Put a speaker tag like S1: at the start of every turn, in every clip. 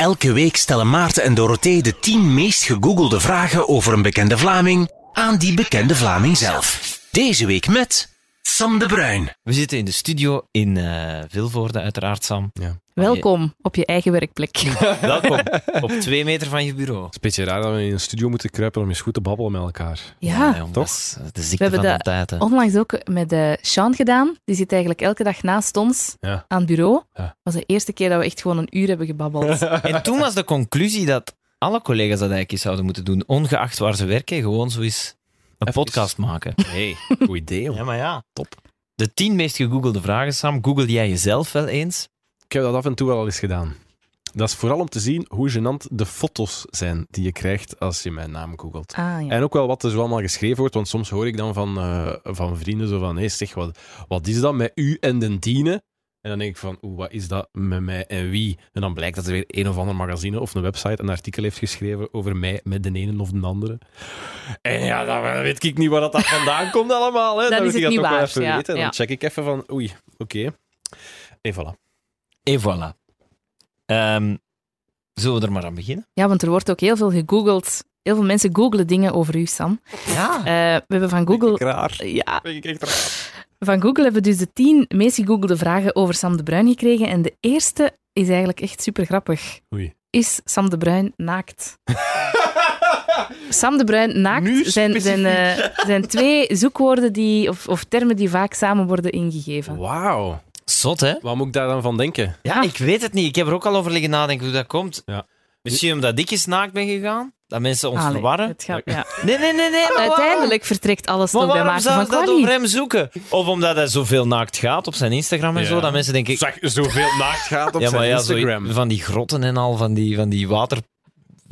S1: Elke week stellen Maarten en Dorothee de 10 meest gegoogelde vragen over een bekende Vlaming aan die bekende Vlaming zelf. Deze week met Sam de Bruin.
S2: We zitten in de studio in eh Vilvoorde, uiteraard, Sam.
S3: Welkom op je eigen werkplek.
S2: Welkom op twee meter van je bureau.
S4: Het is een beetje raar dat we in een studio moeten kruipen om eens goed te babbelen met elkaar.
S3: Ja,
S4: toch?
S2: dat is, eh, de ziekte
S3: We hebben
S2: van
S3: dat
S2: de tijd. hè.
S3: onlangs ook met uh, Sean gedaan. Die zit eigenlijk elke dag naast ons
S4: Ja.
S3: aan het bureau.
S4: Ja.
S3: Dat was de eerste keer dat we echt gewoon een uur hebben gebabbeld.
S2: En toen was de conclusie dat alle collega's dat eigenlijk eens zouden moeten doen, ongeacht waar ze werken, gewoon zo eens een
S4: Even.
S2: podcast maken.
S4: Hey, goed idee.
S2: Ja, maar ja.
S4: Top.
S2: De tien meest gegoogelde vragen, Sam. Google jij jezelf wel eens?
S4: Ik heb dat af en toe wel al eens gedaan. Dat is vooral om te zien hoe gênant de foto's zijn die je krijgt als je mijn naam googelt.
S3: Ah ja.
S4: En ook wel wat er zo allemaal geschreven wordt, want soms hoor ik dan van, eh, van vrienden zo van, hé zeg, wat, wat is dat met u en de diene? En dan denk ik van, oeh, wat is dat met mij en wie? En dan blijkt dat er weer een of ander magazine of een website een artikel heeft geschreven over mij met de ene of de andere. En ja, dan weet ik niet waar dat, dat vandaan komt allemaal. Hè.
S3: Dan
S4: Dan
S3: is
S4: ik
S3: het
S4: dat
S3: niet
S4: toch wel
S3: waar,
S4: even
S3: ja,
S4: weten. En
S3: ja.
S4: dan check ik even van, oei, oké. En voilà.
S2: En voilà. Ehm, zullen we er maar aan beginnen?
S3: ja, want er wordt ook heel veel gegoogeld. Heel veel mensen googelen dingen over u, Sam.
S2: Ja.
S3: Eh, we hebben van Google...
S4: raar.
S3: Ja,
S4: echt raar.
S3: van Google hebben we dus de tien meest gegoogelde vragen over Sam de Bruin gekregen. En de eerste is eigenlijk echt super grappig.
S4: Oei.
S3: Is Sam de Bruin naakt? Sam de Bruin
S4: Nu
S3: naakt zijn, zijn, eh, zijn twee zoekwoorden die, of, of termen die vaak samen worden ingegeven.
S4: Wauw.
S2: Zot, hè?
S4: Wat moet ik daar dan van denken?
S2: Ja, ik weet het niet. Ik heb er ook al over liggen nadenken hoe dat komt.
S4: Ja.
S2: Misschien omdat ik eens naakt ben gegaan? Dat mensen ons
S3: Allee,
S2: verwarren?
S3: het gaat- ja.
S2: Nee, nee, nee, nee. maar
S3: Uiteindelijk vertrekt alles
S2: Maar
S3: nog bij
S2: waarom
S3: Maarten
S2: zou
S3: van
S2: dat over hem zoeken? Of omdat hij zoveel naakt gaat op zijn Instagram en
S4: Ja.
S2: zo, dat mensen denken...
S4: Zeg, zoveel naakt gaat op
S2: ja, maar
S4: zijn
S2: ja, zo-
S4: Instagram.
S2: van die grotten en al, van die, van die water...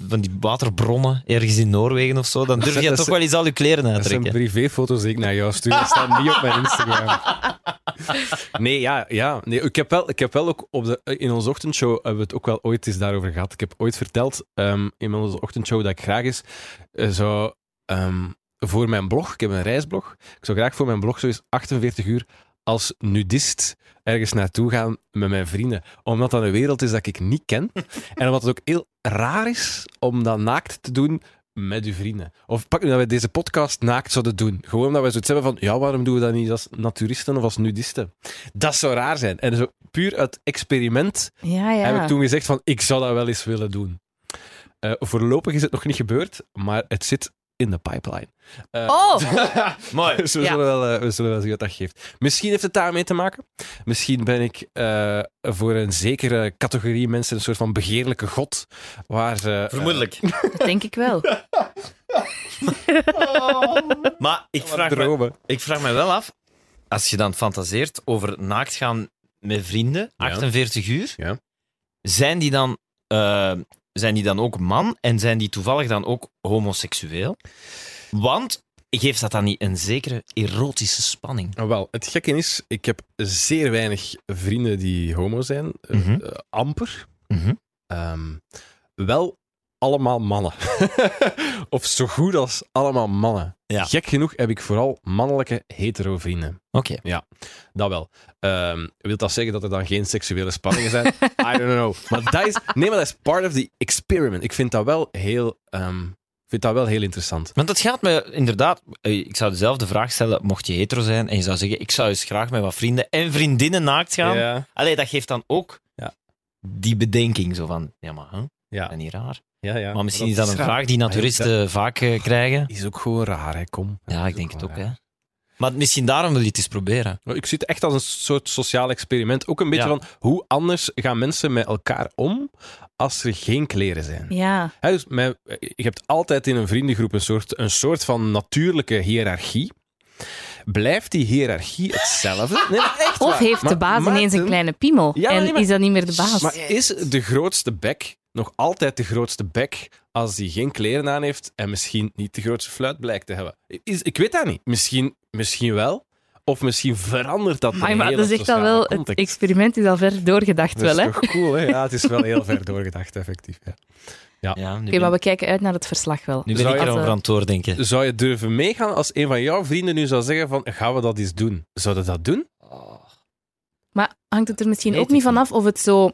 S2: Van die waterbronnen ergens in Noorwegen of zo, dan durf je toch wel eens al je kleren
S4: Dat zijn
S2: uittrekken.
S4: privéfoto's die ik naar jou stuur. Die staan niet op mijn Instagram. Nee, ja, ja. Nee, ik, heb wel, ik heb wel ook op de, in onze ochtendshow hebben we het ook wel ooit eens daarover gehad. Ik heb ooit verteld ehm, in onze ochtendshow dat ik graag eens eh, zou ehm, voor mijn blog, ik heb een reisblog, ik zou graag voor mijn blog zo eens 48 uur als nudist ergens naartoe gaan met mijn vrienden. Omdat dat een wereld is dat ik niet ken. en omdat het ook heel raar is om dat naakt te doen met uw vrienden. Of pak nu dat we deze podcast naakt zouden doen. Gewoon omdat wij zoiets hebben van, ja, waarom doen we dat niet als naturisten of als nudisten? Dat zou raar zijn. En zo puur uit experiment
S3: Ja, ja.
S4: heb ik toen gezegd van, ik zou dat wel eens willen doen. Eh, voorlopig is het nog niet gebeurd, maar het zit in de pipeline. Eh,
S3: Oh!
S2: Mooi.
S4: dus we,
S3: Ja.
S4: zullen wel, eh, we zullen wel zien wat dat geeft. Misschien heeft het daarmee te maken. Misschien ben ik eh, voor een zekere categorie mensen een soort van begeerlijke god. Waar eh,
S2: Vermoedelijk.
S3: Dat denk ik wel.
S2: Maar ik vraag, me, ik vraag me wel af, als je dan fantaseert over naakt gaan met vrienden,
S4: Ja.
S2: 48 uur,
S4: Ja.
S2: zijn, die dan, zijn die dan ook man en zijn die toevallig dan ook homoseksueel? Want geeft dat dan niet een zekere erotische spanning?
S4: Ah, Wel, het gekke is, ik heb zeer weinig vrienden die homo zijn. Eh,
S2: Mhm.
S4: eh, amper.
S2: Mhm.
S4: Ehm, wel allemaal mannen. of zo goed als allemaal mannen.
S2: Ja.
S4: Gek genoeg heb ik vooral mannelijke hetero vrienden.
S2: Oké.
S4: Dat wel. Ehm, wil dat zeggen dat er dan geen seksuele spanningen zijn? I don't know. Maar dat is, nee, maar dat is part of the experiment. Ik vind dat wel heel, ehm, vind dat wel heel interessant.
S2: Want het gaat me inderdaad... eh, Ik zou dezelfde vraag stellen, mocht je hetero zijn en je zou zeggen, ik zou eens graag met wat vrienden en vriendinnen naakt gaan.
S4: Ja,
S2: Allee, dat geeft dan ook
S4: Ja.
S2: die bedenking zo van, ja maar?
S4: Ja,
S2: is niet raar.
S4: ja. ja.
S2: maar misschien is
S4: dat
S2: een
S4: raar.
S2: vraag die naturisten vaak eh, krijgen.
S4: Is ook gewoon raar, hè? Kom.
S2: Ja, ik denk het ook, hè. Maar misschien daarom wil je het eens proberen.
S4: Ik zie het echt als een soort sociaal experiment. Ook een beetje
S2: Ja.
S4: van hoe anders gaan mensen met elkaar om als er geen kleren zijn.
S3: Ja.
S4: Hè, dus mijn- je hebt altijd in een vriendengroep een soort, een soort van natuurlijke hiërarchie. Blijft die hiërarchie hetzelfde? Nee, maar echt
S3: Of
S4: waar.
S3: heeft de
S4: Maar
S3: baas ineens een kleine piemel
S4: Ja,
S3: en
S4: nee, maar-
S3: is dat niet meer de baas?
S4: Maar is de grootste bek nog altijd de grootste bek als hij geen kleren aan heeft en misschien niet de grootste fluit blijkt te hebben? Is, ik weet dat niet. Misschien, misschien wel. Of misschien verandert dat
S3: Maar,
S4: de
S3: maar
S4: hele
S3: dat is echt al wel, het experiment is al ver doorgedacht
S4: Dat
S3: wel,
S4: is
S3: hè?
S4: toch cool, hè? Ja, het is wel heel ver doorgedacht, effectief. Ja.
S2: Ja,
S3: Oké,
S2: ben,
S3: maar we kijken uit naar het verslag wel.
S2: nu ben
S4: Zou
S2: ik
S3: Als,
S2: aan het doordenken.
S4: Zou je durven meegaan als een van jouw vrienden nu zou zeggen van, gaan we dat eens doen? Zouden dat doen?
S3: Maar hangt het er misschien ook niet vanaf of het zo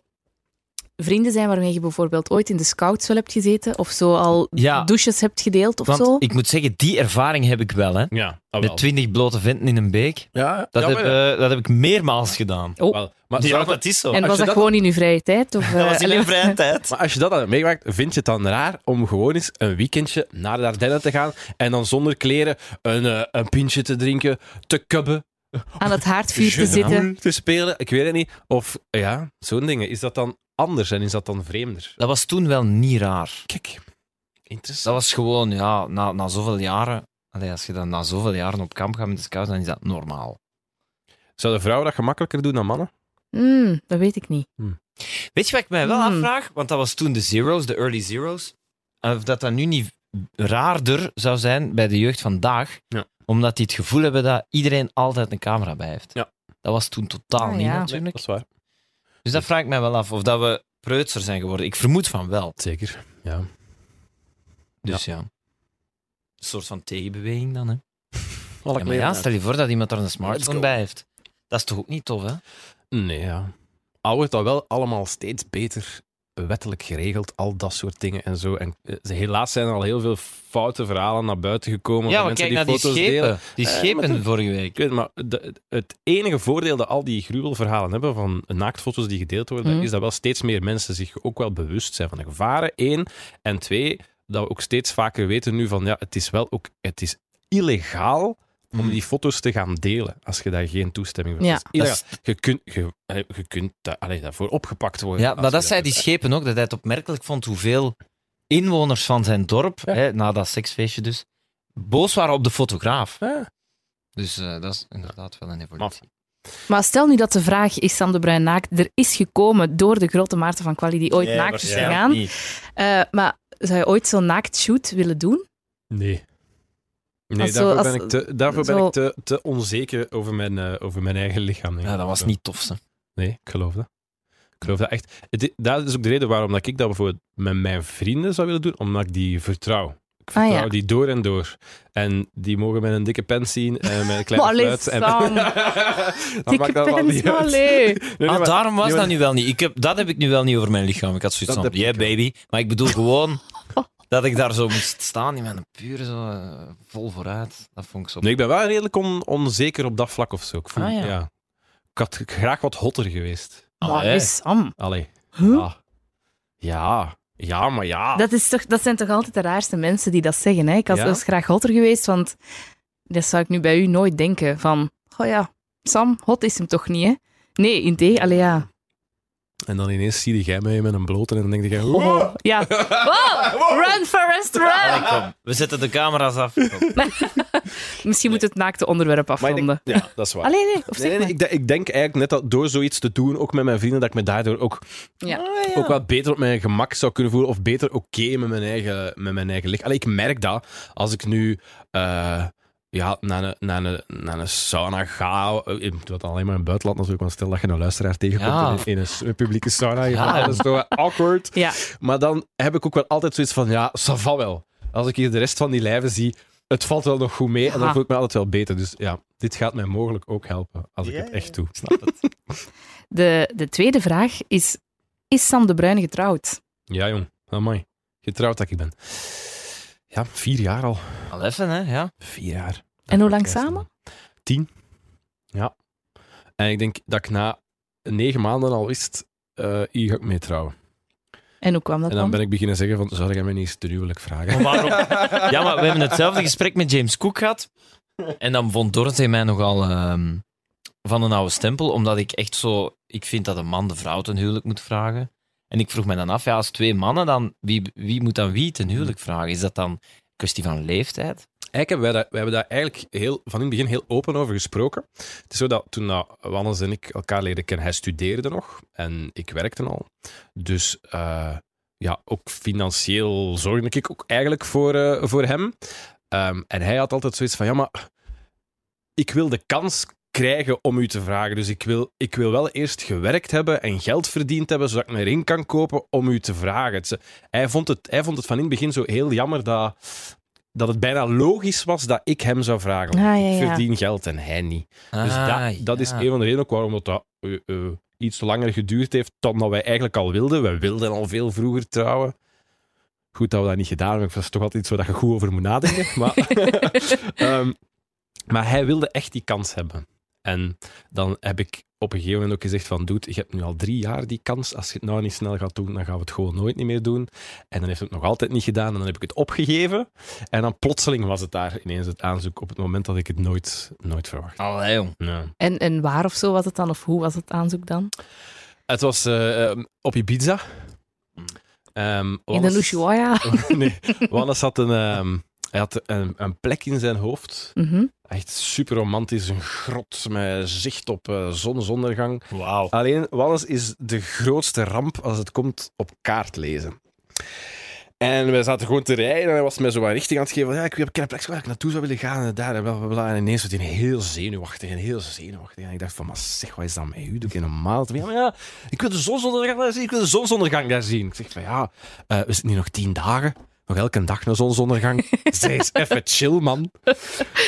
S3: vrienden zijn waarmee je bijvoorbeeld ooit in de scouts wel hebt gezeten, of zo al
S2: Ja.
S3: douches hebt gedeeld of
S2: Want
S3: zo.
S2: ik moet zeggen, die ervaring heb ik wel. Hè.
S4: Ja, ah,
S2: Met
S4: wel.
S2: twintig blote venten in een beek.
S4: Ja,
S2: Dat,
S4: ja,
S2: heb,
S4: ja.
S2: eh, dat heb ik meermaals gedaan.
S3: Oh.
S4: Wel, maar,
S2: Ja,
S4: zou
S2: dat is zo.
S3: en
S4: als
S3: was
S4: je
S3: dat,
S4: dat-
S3: gewoon in uw vrije tijd? Of,
S2: Dat
S3: eh,
S2: was in
S3: allee,
S2: mijn vrije tijd.
S4: Maar als je dat al hebt meegemaakt, vind je het dan raar om gewoon eens een weekendje naar de Ardennen te gaan en dan zonder kleren een, eh, een pintje te drinken, te kubben,
S3: aan het haardvuur te zitten.
S4: te spelen? Ik weet het niet. Of ja, zo'n dingen. Is dat dan anders en is dat dan vreemder?
S2: Dat was toen wel niet raar.
S4: Kijk, interessant.
S2: Dat was gewoon, ja, na, na zoveel jaren... Allee, als je dan na zoveel jaren op kamp gaat met de scouts, dan is dat normaal.
S4: Zouden vrouwen dat gemakkelijker doen dan mannen?
S3: Hmm, dat weet ik niet.
S2: Weet je wat ik mij wel
S3: Hmm.
S2: afvraag? Want dat was toen de zeros, de early zeros. Of dat dat nu niet raarder zou zijn bij de jeugd vandaag.
S4: Ja.
S2: Omdat die het gevoel hebben dat iedereen altijd een camera bij heeft.
S4: Ja.
S2: Dat was toen totaal
S3: Ah,
S2: niet
S3: ja.
S2: natuurlijk.
S4: dat is waar.
S2: Dus dat vraag ik mij wel af. Of dat we preutser zijn geworden. Ik vermoed van wel.
S4: Zeker, ja.
S2: Dus ja. Een soort van tegenbeweging dan, hè.
S4: Alle
S2: Ja, maar ja, stel je voor dat iemand er een smartphone bij heeft. Dat is toch ook niet tof, hè?
S4: Nee, ja. Al wordt dat wel allemaal steeds beter wettelijk geregeld, al dat soort dingen en zo. En eh, helaas zijn er al heel veel foute verhalen naar buiten gekomen.
S2: Ja,
S4: mensen
S2: kijk naar die
S4: foto's delen.
S2: schepen. Die
S4: Eh,
S2: schepen vorige
S4: Ik
S2: week.
S4: weet het, maar de- het enige voordeel dat al die gruwelverhalen hebben van naaktfoto's die gedeeld worden,
S3: Mhm.
S4: is dat wel steeds meer mensen zich ook wel bewust zijn van de gevaren. Eén. En twee, dat we ook steeds vaker weten nu van ja, het is wel ook het is illegaal om
S2: Mhm.
S4: die foto's te gaan delen als je daar geen toestemming voor
S3: Ja.
S4: hebt. Illegaal. Je kunt, je, je kunt allee, daarvoor opgepakt worden.
S2: Ja, maar dat zei die schepen ook, dat hij het opmerkelijk vond hoeveel inwoners van zijn dorp,
S4: Ja.
S2: hè, na dat seksfeestje dus, boos waren op de fotograaf.
S4: Ja.
S2: Dus eh, dat is inderdaad wel een evolutie.
S3: Maar stel nu dat de vraag is Sam de Bruin naakt er is gekomen door de grote Maarten van Quali die ooit naakt is gegaan.
S2: Niet.
S3: Eh, maar zou je ooit zo'n naaktshoot willen doen?
S4: Nee. Nee,
S3: Als zo-
S4: daarvoor,
S3: als-
S4: ben, ik te, daarvoor ben ik te, te onzeker over mijn, eh, over mijn eigen lichaam.
S2: Ja, dat was niet tof, ze.
S4: Nee, ik geloof dat. Ik geloof dat echt. Het, dat is ook de reden waarom dat ik dat bijvoorbeeld met mijn vrienden zou willen doen, omdat ik die vertrouw. Ik
S3: Ah,
S4: vertrouw
S3: ja.
S4: die door en door. En die mogen met een dikke pen zien en met een kleine
S3: Allee,
S4: fluit. En. Dan
S3: Dikke
S4: maakt dat wel
S3: pens,
S4: niet uit.
S3: allee.
S4: Nee, nee,
S2: ah,
S4: maar-
S2: daarom was
S4: nee,
S2: dat nu wel niet. Ik heb, dat heb ik nu wel niet over mijn lichaam. Ik had zoiets
S4: Dat
S2: van, yeah baby. Maar ik bedoel gewoon dat ik daar zo moest staan in mijn pure zo, eh, vol vooruit. Dat vond ik zo...
S4: Nee, ik ben wel redelijk on- onzeker op dat vlak of zo. Ik, voel,
S2: Ah, ja.
S4: ja. ik had graag wat hotter geweest.
S2: Ah,
S3: Maar nee, Sam.
S4: Allee.
S3: Huh?
S4: Ja. ja. Ja, maar ja.
S3: Dat, is toch, dat zijn toch altijd de raarste mensen die dat zeggen. Hè? Ik was,
S4: Ja?
S3: was graag hotter geweest, want dat zou ik nu bij u nooit denken. Van, oh ja, Sam, hot is hem toch niet, hè? Nee, in thee, allee ja.
S4: En dan ineens zie je jij mij met een blote en dan denk je...
S3: Oh, ja. Wow, run, Forrest, run!
S2: Allee, kom. We zetten de camera's af.
S3: Misschien moet het naakte onderwerp afronden.
S4: denk, ja, dat is waar.
S3: Allee, nee, of zeg
S4: Nee, nee,
S3: maar.
S4: ik, denk- ik denk eigenlijk net dat door zoiets te doen, ook met mijn vrienden, dat ik me daardoor ook,
S3: Ja.
S4: ook wel beter op mijn gemak zou kunnen voelen. Of beter oké met mijn eigen, met mijn eigen lichaam. Allee, ik merk dat als ik nu eh, ja, naar, een, naar, een, naar een sauna ga. Ik doe dat alleen maar in het buitenland natuurlijk, want stel dat je een luisteraar tegenkomt
S2: Ja.
S4: in, in een publieke sauna. Je
S2: Ja.
S4: dat is toch wel awkward.
S3: Ja.
S4: Maar dan heb ik ook wel altijd zoiets van, ja, ça va wel. Als ik hier de rest van die lijven zie, het valt wel nog goed mee en dan voel ik me altijd wel beter. Dus ja, dit gaat mij mogelijk ook helpen als ik het echt doe.
S2: Snap het.
S3: De, de tweede vraag is, is Sam de Bruin getrouwd?
S4: Ja, jong. Amai. Getrouwd dat ik ben. Ja, vier jaar al.
S2: Al even, hè? Ja.
S4: Vier jaar.
S3: En hoe lang samen?
S4: Tien. Ja. En ik denk dat ik na negen maanden al wist, eh hier ga ik mee trouwen.
S3: En hoe kwam dat
S4: En dan
S3: dan?
S4: ben ik beginnen zeggen van, zou jij mij niet eens ten huwelijk vragen?
S2: Maar waarom? Ja, maar we hebben hetzelfde gesprek met James Cook gehad. En dan vond Dorothy mij nogal ehm, van een oude stempel, omdat ik echt zo... Ik vind dat een man de vrouw ten huwelijk moet vragen. En ik vroeg me dan af, ja, als twee mannen, dan, wie, wie moet dan wie ten huwelijk vragen? Is dat dan een kwestie van leeftijd?
S4: Eigenlijk hebben wij, daar, hebben daar eigenlijk heel, van in het begin heel open over gesproken. Het is zo dat toen dat Wannes en ik elkaar leerden kennen, hij studeerde nog en ik werkte al. Dus eh, ja, ook financieel zorgde ik ook eigenlijk voor, eh, voor hem. Ehm, en hij had altijd zoiets van, ja, maar ik wil de kans krijgen om u te vragen. Dus ik wil, ik wil wel eerst gewerkt hebben en geld verdiend hebben, zodat ik me erin kan kopen om u te vragen. Hij, vond het, hij vond het van in het begin zo heel jammer dat, dat het bijna logisch was dat ik hem zou vragen.
S3: Ah, ja,
S4: Ik verdien geld en hij niet. Dus
S2: Ah,
S4: dat, dat is een van de redenen waarom dat, dat eh, eh, iets langer geduurd heeft dan dat wij eigenlijk al wilden. We wilden al veel vroeger trouwen. Goed dat we dat niet gedaan hebben. Dat is toch altijd iets waar je goed over moet nadenken. Maar, Ehm, maar hij wilde echt die kans hebben. En dan heb ik op een gegeven moment ook gezegd van, dude, je hebt nu al drie jaar die kans. Als je het nou niet snel gaat doen, dan gaan we het gewoon nooit niet meer doen. En dan heeft het nog altijd niet gedaan. En dan heb ik het opgegeven. En dan plotseling was het daar ineens het aanzoek op het moment dat ik het nooit, nooit verwacht.
S2: Allee, jong.
S4: Ja.
S3: En, en waar of zo was het dan? Of hoe was het aanzoek dan?
S4: Het was eh, ehm, op Ibiza. Ehm,
S3: In de Ushuaia?
S4: nee, Wannes had een, ehm, hij had een, een plek in zijn hoofd.
S3: Mhm.
S4: Echt super romantisch. Een grot met zicht op eh, zonsondergang.
S2: Wauw.
S4: Alleen, Wannes is de grootste ramp als het komt op kaart lezen. En we zaten gewoon te rijden en hij was mij zo wat richting aan het geven. van, Ja, ik heb een plek waar ik naartoe zou willen gaan. En daar en bla bla bla. En ineens werd hij heel zenuwachtig en heel zenuwachtig. En ik dacht van, maar zeg, wat is dat met u? Doe ik normaal? Ja, maar ja, ik wil de zonsondergang daar zien. Ik wil de zonsondergang daar zien. Ik zeg van, ja, eh, we zitten hier nog tien dagen. Nog elke dag een zonsondergang. Zij is even chill, man.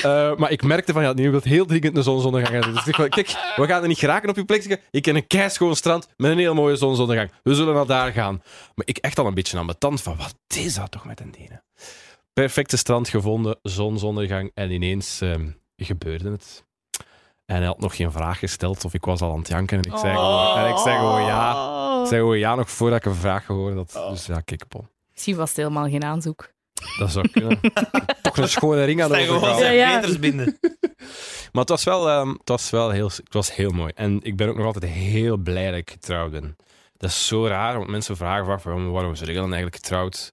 S4: Eh, maar ik merkte van, ja, nu wil heel dringend een zonsondergang hebben. Dus ik kijk, we gaan er niet geraken op je plek. Ik ken een keischoon strand met een heel mooie zonsondergang. We zullen naar daar gaan. Maar ik echt al een beetje aan mijn tand van, wat is dat toch met een denen? Perfecte strand gevonden, zonsondergang. En ineens ehm, gebeurde het. En hij had nog geen vraag gesteld of ik was al aan het janken. En ik zei gewoon, en ik zei gewoon ja. Ik zei gewoon ja nog voordat ik een vraag gehoord had. Dus ja, kijk, Paul.
S3: Misschien was het helemaal geen aanzoek.
S4: Dat zou kunnen. Toch een schone ring aan
S2: Zijn gewoon
S4: overgehouden.
S2: zijn
S3: Ja, ja.
S2: veters binden.
S4: Maar het was wel, ehm, het was wel heel, het was heel mooi. En ik ben ook nog altijd heel blij dat ik getrouwd ben. Dat is zo raar, want mensen vragen vaak waarom, waarom is Regan eigenlijk getrouwd.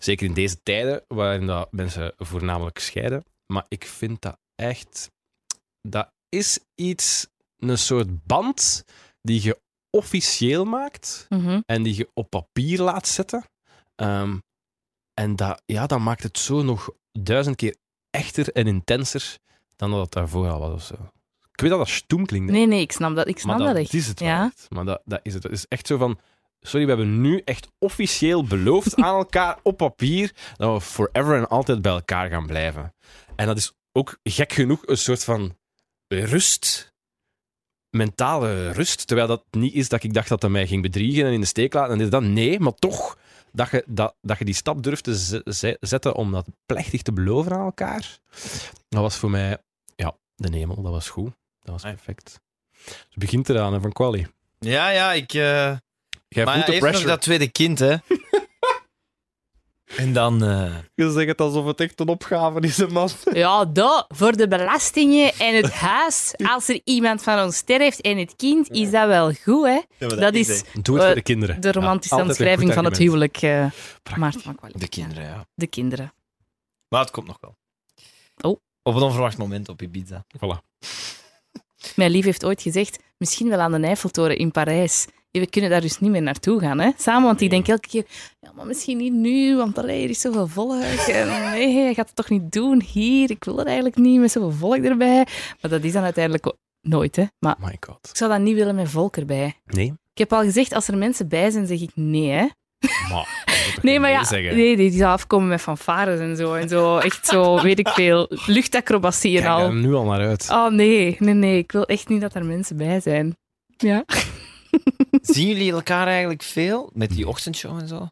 S4: Zeker in deze tijden, waarin dat mensen voornamelijk scheiden. Maar ik vind dat echt... Dat is iets, een soort band die je officieel maakt
S3: Mhm.
S4: en die je op papier laat zetten. Ehm, en dat, ja, dat maakt het zo nog duizend keer echter en intenser dan dat het daarvoor al was. Of zo. Ik weet dat dat stoem klinkt,
S3: Nee, nee, ik snap dat, ik snap
S4: maar
S3: dat,
S4: dat
S3: echt.
S4: is het
S3: ja.
S4: echt. Maar dat, dat is het. Het is echt zo van... Sorry, we hebben nu echt officieel beloofd aan elkaar op papier dat we forever en altijd bij elkaar gaan blijven. En dat is ook gek genoeg een soort van rust, mentale rust, terwijl dat niet is dat ik dacht dat hij mij ging bedriegen en in de steek laten. En dit dat. Nee, maar toch dat je, dat, dat je die stap durft te ze- ze- zetten om dat plechtig te beloven aan elkaar. Dat was voor mij, ja, de hemel. Dat was goed. Dat was
S2: Ah.
S4: perfect. Dus begint eraan, hè, van Quali.
S2: Ja, ja, ik... eh,
S4: Jij
S2: maar
S4: voelt de
S2: eerst nog
S4: pressure.
S2: dat tweede kind, hè. En dan... eh,
S4: Je zegt het alsof het echt een opgave is, hè, man.
S3: Ja, dat, voor de belastingen en het huis. Als er iemand van ons sterft en het kind, is dat wel goed, hè? Dat is
S4: Doe het
S3: Eh,
S4: voor de kinderen.
S3: de romantische
S4: Ja, een
S3: omschrijving van het huwelijk, eh Maarten van Kwaliteit.
S2: De kinderen, ja.
S3: De kinderen.
S2: Maar het komt nog wel.
S3: Oh.
S2: Op een onverwacht moment op Ibiza.
S4: Voilà.
S3: Mijn lief heeft ooit gezegd, misschien wel aan de Eiffeltoren in Parijs. We kunnen daar dus niet meer naartoe gaan, hè? Samen, want ik denk elke keer, ja, maar misschien niet nu, want allee, er is zoveel volk. En nee, je gaat het toch niet doen hier? Ik wil het eigenlijk niet, met zoveel volk erbij. Maar dat is dan uiteindelijk nooit, hè? Maar
S4: My god.
S3: ik zou dat niet willen met volk erbij.
S4: Nee?
S3: Ik heb al gezegd, als er mensen bij zijn, zeg ik nee, hè?
S4: Maar,
S3: Nee, maar ja,
S4: zeggen?
S3: nee, die zou afkomen met fanfares en zo. En zo, echt zo, weet ik veel, luchtacrobatie en
S4: Kijk
S3: al.
S4: er nu al naar uit.
S3: Oh nee, nee, nee. Ik wil echt niet dat er mensen bij zijn. Ja.
S2: Zien jullie elkaar eigenlijk veel? Met die ochtendshow en zo?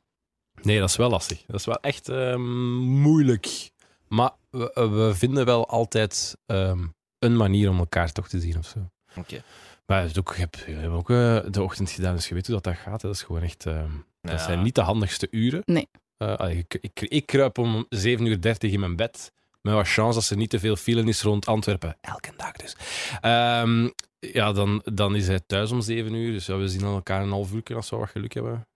S4: Nee, dat is wel lastig. Dat is wel echt ehm, moeilijk. Maar we, we vinden wel altijd ehm, een manier om elkaar toch te zien of zo.
S2: Oké.
S4: Maar het is ook, je hebt, je hebt ook eh, de ochtend gedaan, dus je weet hoe dat, dat gaat. hè. Dat is gewoon echt... ehm, Dat zijn niet de handigste uren.
S3: Nee.
S4: Eh, ik, ik, ik kruip om 7.30 uur in mijn bed. Met wat chance dat er niet te veel file is rond Antwerpen. Elke dag dus. Ehm, ja, dan, dan is hij thuis om 7 uur. Dus ja, we zien elkaar een half uur als we wat geluk hebben.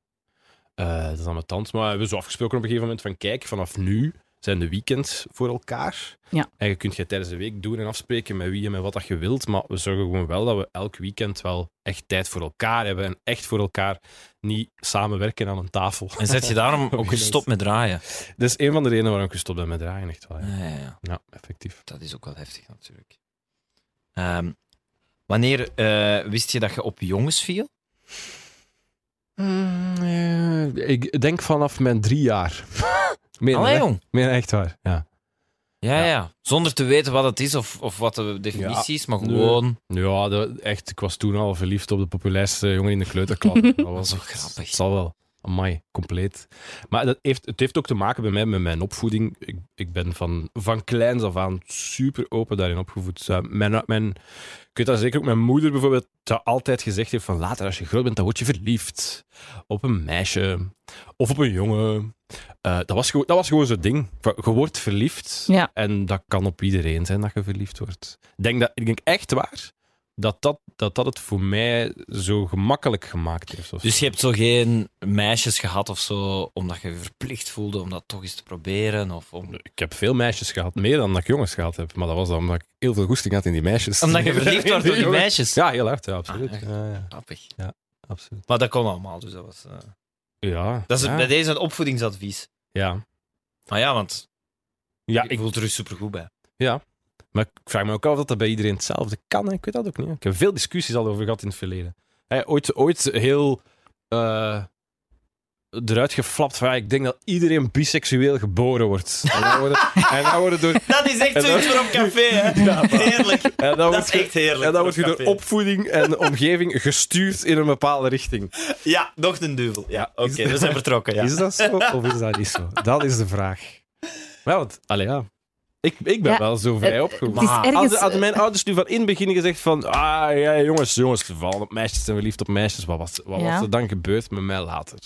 S4: Eh, dat is dan mijn tand. Maar we hebben zo afgesproken op een gegeven moment van kijk, vanaf nu zijn de weekends voor elkaar.
S3: Ja.
S4: En je kunt je tijdens de week doen en afspreken met wie en met wat dat je wilt. Maar we zorgen gewoon wel dat we elk weekend wel echt tijd voor elkaar hebben. En echt voor elkaar niet samenwerken aan een tafel.
S2: En zet je daarom ook gestopt met draaien?
S4: Dat is een van de redenen waarom ik gestopt ben met draaien. Echt wel, ja.
S2: Ja, ja, ja.
S4: ja, effectief.
S2: Dat is ook wel heftig natuurlijk. Ehm, wanneer eh, wist je dat je op jongens viel?
S4: Mm, ik denk vanaf mijn drie jaar. Meen,
S2: Allee,
S4: hè?
S2: jong.
S4: Meen echt waar, ja.
S2: Ja,
S4: Ja.
S2: ja. Zonder te weten wat het is of, of wat de definitie is, maar gewoon...
S4: Ja, dat, echt, ik was toen al verliefd op de populairste jongen in de kleuterklas. Dat was
S2: Zo grappig.
S4: Het zal wel. Amai, compleet. Maar dat heeft, het heeft ook te maken bij mij met mijn opvoeding. Ik, ik ben van, van kleins af aan super open daarin opgevoed. Ja, Mijn, mijn, ik weet dat zeker ook mijn moeder bijvoorbeeld dat altijd gezegd heeft van later als je groot bent, dan word je verliefd op een meisje of op een jongen. Eh, dat, was gewoon, dat was gewoon zo'n ding. Je wordt verliefd
S3: Ja.
S4: en dat kan op iedereen zijn dat je verliefd wordt. Ik denk, dat, ik denk echt waar dat dat, dat dat het voor mij zo gemakkelijk gemaakt heeft.
S2: Dus je hebt zo geen meisjes gehad of zo, omdat je je verplicht voelde om dat toch eens te proberen? Of om...
S4: Ik heb veel meisjes gehad, meer dan dat ik jongens gehad heb. Maar dat was dan omdat ik heel veel goesting had in die meisjes.
S2: Omdat je verliefd wordt op die meisjes?
S4: Ja, heel hard, ja, absoluut.
S2: Ah,
S4: ja, ja,
S2: Grappig.
S4: absoluut.
S2: Maar dat kon allemaal, dus dat was... eh,
S4: Ja,
S2: Dat is
S4: ja.
S2: bij deze een opvoedingsadvies.
S4: ja.
S2: Maar ja, want
S4: Ja,
S2: ik
S4: ik,
S2: voel er dus supergoed bij.
S4: Maar ik vraag me ook af of dat bij iedereen hetzelfde kan. hè. Ik weet dat ook niet. hè. Ik heb veel discussies al over gehad in het verleden. Hè, ooit, ooit heel eh, eruit geflapt van ja, ik denk dat iedereen biseksueel geboren wordt. En dan worden, en dan worden door...
S2: Dat is echt zoiets voor op café, hè? Heerlijk.
S4: En
S2: Dat
S4: wordt
S2: is echt heerlijk.
S4: En dan
S2: voor
S4: word je door opvoeding en omgeving gestuurd in een bepaalde richting.
S2: Ja, nog een duvel. Ja, oké, we zijn vertrokken. Ja.
S4: Is dat zo of is dat niet zo? Dat is de vraag. Ja, want, allee, ja. Ik, ik ben
S3: Ja,
S4: wel zo vrij
S3: het-
S4: opgevoed.
S3: ergens-
S4: hadden, hadden mijn ouders nu van in het begin gezegd van ah ja, jongens, jongens, we vallen op meisjes en verliefd op meisjes. Wat was, wat
S3: Ja.
S4: was er dan gebeurd met mij later?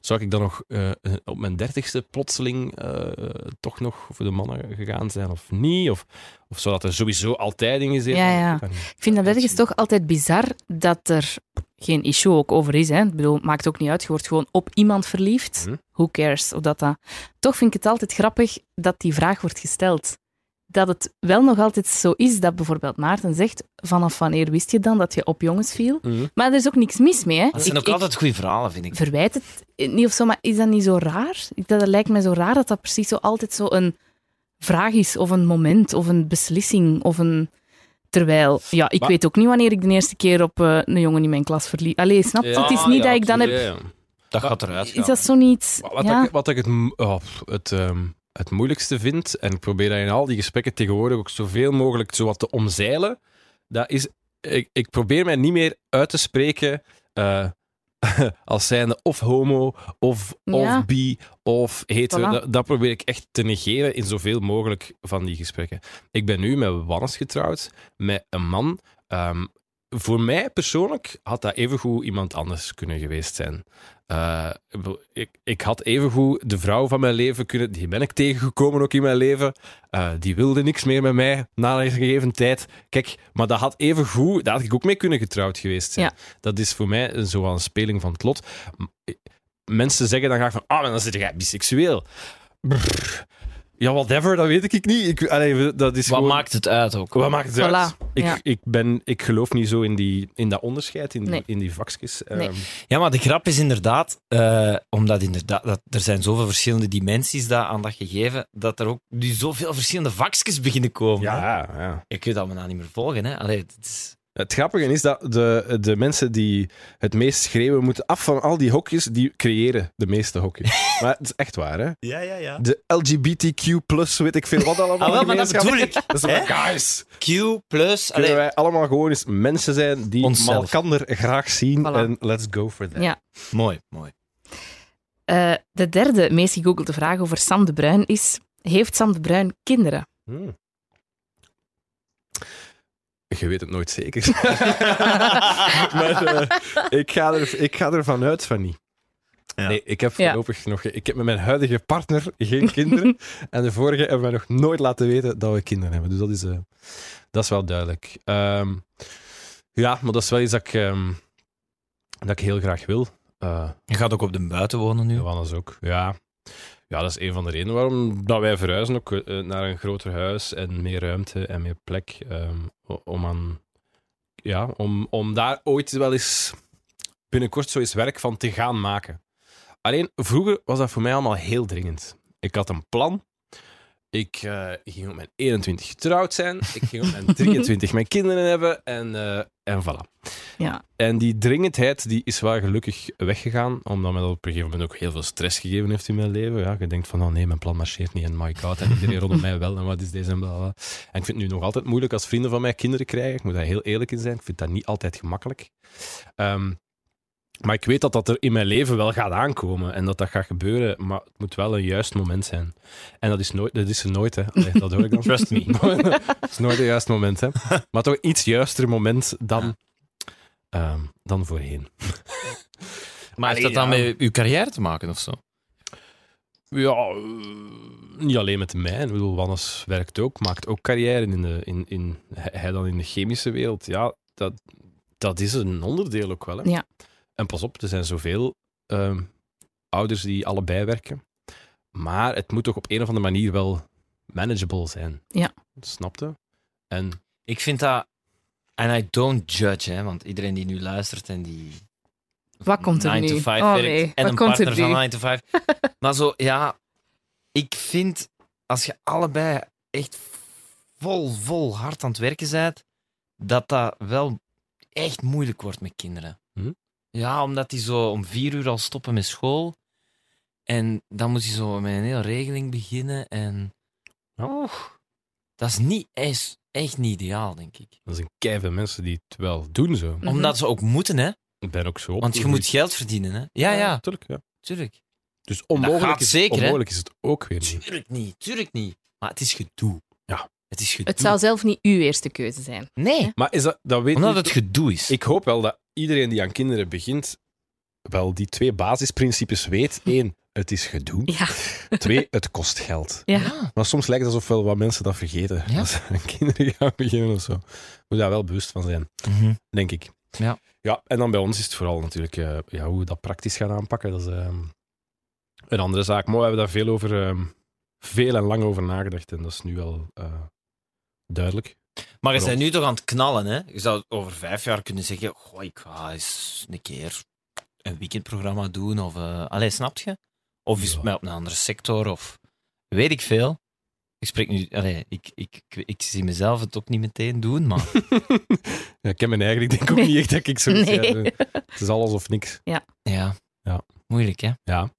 S4: Zou ik dan nog eh, op mijn dertigste plotseling eh, toch nog voor de mannen gegaan zijn of niet? Of, of zou dat er sowieso altijd in gezeten
S3: Ja, ja.
S4: Ik
S3: vind dat ergens toch altijd bizar dat er geen issue ook over is. Hè. Ik bedoel, het maakt ook niet uit. Je wordt gewoon op iemand verliefd.
S4: Mhm.
S3: Who cares? Of dat dat... Toch vind ik het altijd grappig dat die vraag wordt gesteld. Dat het wel nog altijd zo is dat bijvoorbeeld Maarten zegt vanaf wanneer wist je dan dat je op jongens viel?
S4: Mhm.
S3: Maar er is ook niks mis mee. Hè.
S2: Dat zijn
S3: Ik-
S2: ook altijd goede verhalen, vind ik.
S3: verwijt het niet of zo, maar is dat niet zo raar? Dat, dat lijkt mij zo raar dat dat precies zo altijd zo een vraag is, of een moment, of een beslissing, of een... Terwijl, ja, ik
S4: Maar-
S3: weet ook niet wanneer ik de eerste keer op eh, een jongen in mijn klas verliep. Allee, snap je?
S4: Ja,
S3: het is niet
S4: ja,
S3: dat ik dan heb...
S4: ja.
S2: Dat gaat eruit
S3: Is dat zo niet...
S4: Wat, ik, wat ik het, oh, het, ehm, het moeilijkste vind, en ik probeer dat in al die gesprekken tegenwoordig ook zoveel mogelijk zo wat te omzeilen, dat is, ik, ik probeer mij niet meer uit te spreken eh, als zijnde of homo, of,
S3: Ja.
S4: of bi, of hetero.
S3: Voilà.
S4: Dat, dat probeer ik echt te negeren in zoveel mogelijk van die gesprekken. Ik ben nu met Wannes getrouwd, met een man. ehm, voor mij persoonlijk had dat evengoed iemand anders kunnen geweest zijn. Eh, ik ik, had evengoed de vrouw van mijn leven kunnen... Die ben ik tegengekomen ook in mijn leven. Eh, die wilde niks meer met mij na een gegeven tijd. Kijk, maar dat had evengoed... Daar had ik ook mee kunnen getrouwd geweest zijn.
S3: Ja.
S4: Dat is voor mij een, zo een speling van het lot. Mensen zeggen dan graag van... Ah, dan zit jij biseksueel. Brrr. Ja, whatever, dat weet ik niet. Ik, allee, dat is
S2: Wat
S4: gewoon...
S2: maakt het uit ook?
S4: Wat maakt het
S3: Voilà,
S4: uit? Ik,
S3: ja.
S4: ik, ben, ik geloof niet zo in, die, in dat onderscheid, in die,
S3: Nee.
S4: in die vakjes.
S3: Nee.
S4: Ehm,
S2: Ja, maar de grap is inderdaad, eh, omdat inderdaad, dat, er zijn zoveel verschillende dimensies daar aan dat gegeven, dat er ook nu zoveel verschillende vakjes beginnen komen. hè.
S4: ja, ja.
S2: Je kunt dat maar nou niet meer volgen. Hè? Allee, het is...
S4: Het grappige is dat de, de mensen die het meest schreeuwen moeten af van al die hokjes, die creëren de meeste hokjes. maar het is echt waar, hè?
S2: Ja, ja, ja.
S4: De LGBTQ+, weet ik veel wat allemaal.
S2: Ah, wel, maar dat bedoel ik.
S4: Dat is guys,
S2: Q plus...
S4: kunnen
S2: Allee,
S4: wij allemaal gewoon eens mensen zijn die
S2: Onszelf.
S4: malkander graag zien
S3: Voilà.
S4: en let's go for that.
S3: Ja.
S2: Mooi, mooi.
S3: Eh, de derde meest gegoogelde vraag over Sam de Bruin is... Heeft Sam de Bruin kinderen?
S4: Hmm. Je weet het nooit zeker. maar eh, ik, ga er, ik ga ervan uit van niet.
S2: Ja.
S4: Nee, ik heb
S3: Ja.
S4: voorlopig nog... Ik heb met mijn huidige partner geen kinderen. en de vorige hebben wij nog nooit laten weten dat we kinderen hebben. Dus dat is, eh, dat is wel duidelijk. Ehm, ja, maar dat is wel iets dat ik, ehm, dat ik heel graag wil. Eh,
S2: Je gaat ook op de buiten wonen nu.
S4: Johannes ook, ja. Ja, dat is een van de redenen waarom dat wij verhuizen ook eh, naar een groter huis en meer ruimte en meer plek. ehm, om, aan, ja, om, om daar ooit wel eens binnenkort zo eens werk van te gaan maken. Alleen vroeger was dat voor mij allemaal heel dringend. Ik had een plan. Ik eh, ging op mijn 21 getrouwd zijn. Ik ging op mijn 23 mijn kinderen hebben. En, eh, En voilà.
S3: Ja.
S4: En die dringendheid die is wel gelukkig weggegaan, omdat mij dat op een gegeven moment ook heel veel stress gegeven heeft in mijn leven. Ja, je denkt van, oh nee, mijn plan marcheert niet en my god, en iedereen rondom mij wel, en wat is deze en bla, bla. En ik vind het nu nog altijd moeilijk als vrienden van mij kinderen krijgen. Ik moet daar heel eerlijk in zijn. Ik vind dat niet altijd gemakkelijk. Ehm, maar ik weet dat dat er in mijn leven wel gaat aankomen en dat dat gaat gebeuren, maar het moet wel een juist moment zijn. En dat is, nooit, dat is er nooit, hè. Allee, dat hoor ik dan.
S2: Trust me.
S4: Het is nooit een juist moment, hè. Maar toch iets juister moment dan, ehm, dan voorheen.
S2: Maar heeft dat dan
S4: ja.
S2: met uw carrière te maken of zo?
S4: Ja, eh, niet alleen met mij. Ik bedoel, Wannes werkt ook, maakt ook carrière in de, in, in, hij dan in de chemische wereld. Ja, dat, dat is een onderdeel ook wel. Hè.
S3: Ja.
S4: En pas op, er zijn zoveel ehm, ouders die allebei werken. Maar het moet toch op een of andere manier wel manageable zijn.
S3: Ja.
S4: Snapte? En
S2: Ik vind dat... En I don't judge, hè, want iedereen die nu luistert en die...
S3: Wat komt er
S2: 9
S3: nu?
S2: to 5
S3: Oh,
S2: werkt
S3: nee.
S2: en
S3: Wat
S2: een
S3: komt er
S2: partner van
S3: nu?
S2: 9 to 5. maar zo, ja... Ik vind, als je allebei echt vol, vol hard aan het werken bent, dat dat wel echt moeilijk wordt met kinderen. Ja, omdat die zo om vier uur al stoppen met school. En dan moet hij zo met een hele regeling beginnen. En
S4: Ja.
S2: Oeh, dat is niet echt, echt niet ideaal, denk ik.
S4: er zijn keiveel mensen die het wel doen zo.
S3: Mhm.
S2: Omdat ze ook moeten, hè?
S4: Ik ben ook zo
S2: Want je moet geld verdienen, hè? Ja, ja,
S4: Natuurlijk, ja.
S2: tuurlijk.
S4: Dus onmogelijk, is,
S2: zeker, hè?
S4: onmogelijk is het ook weer niet.
S2: Tuurlijk niet, tuurlijk niet. Maar het is gedoe.
S4: Ja.
S2: Het is gedoe.
S3: Het zou zelf niet uw eerste keuze zijn.
S2: Nee,
S4: Maar is dat, dat weet
S2: omdat het gedoe is.
S4: Ik hoop wel dat iedereen die aan kinderen begint, wel die twee basisprincipes weet. Eén, het is gedoe.
S3: Ja.
S4: Twee, het kost geld.
S3: Ja.
S4: Maar soms lijkt het alsof wel wat mensen dat vergeten.
S2: Ja.
S4: Als ze aan kinderen gaan beginnen of zo. Moet daar wel bewust van zijn,
S2: Mhm.
S4: denk ik.
S2: Ja.
S4: Ja, en dan bij ons is het vooral natuurlijk eh, ja, hoe we dat praktisch gaan aanpakken. Dat is ehm, een andere zaak. Maar we hebben daar veel over, ehm, veel en lang over nagedacht. En dat is nu wel eh, duidelijk.
S2: Maar je bent nu toch aan het knallen, hè? Je zou over vijf jaar kunnen zeggen: Goh, ik ga eens een keer een weekendprogramma doen. Of, eh allee, snap je? Of is
S4: Ja.
S2: het mij op een andere sector? Of weet ik veel. Ik spreek nu, allee, ik, ik, ik, ik zie mezelf het ook niet meteen doen, maar
S4: ja, ik ken mijn eigen. Ik denk ook niet echt dat ik zo
S3: Nee.
S4: doen. Het is alles of niks.
S2: ja.
S4: Ja.
S2: Moeilijk, hè?
S4: Ja.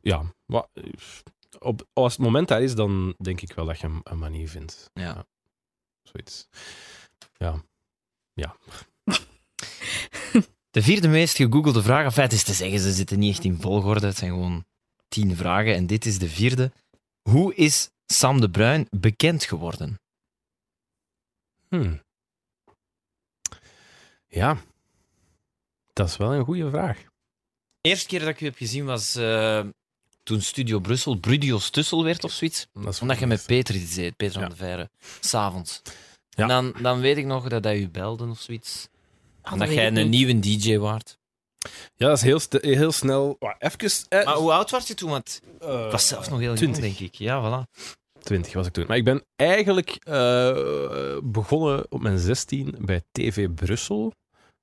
S4: Ja. Maar, eh, op, als het moment daar is, dan denk ik wel dat je een, een manier vindt.
S2: Ja.
S4: Zoiets. Ja.
S2: De vierde meest gegoogelde vraag, feit is te zeggen, ze zitten niet echt in volgorde. Het zijn gewoon tien vragen en dit is de vierde. Hoe is Sam de Bruin bekend geworden?
S4: Hmm. Ja. Dat is wel een goede vraag.
S2: De eerste keer dat ik u heb gezien was eh, toen Studio Brussel Brudios Tussel werd of zoiets.
S4: Dat is
S2: Omdat je met Peter iets deed, Peter
S4: Ja.
S2: van de Veire, s'avonds.
S4: Ja.
S2: En dan, dan weet ik nog dat hij u belde of zoiets.
S3: Ah, dat
S2: jij een
S3: niet.
S2: nieuwe DJ waard.
S4: Ja, dat is heel, st- heel snel. Even. Eh,
S2: Maar hoe oud was je toen? Want
S4: eh,
S2: ik was zelf nog heel jong,
S4: 20.
S2: denk ik. Ja, voilà.
S4: 20 was ik toen. Maar ik ben eigenlijk eh, begonnen op mijn 16 bij TV Brussel,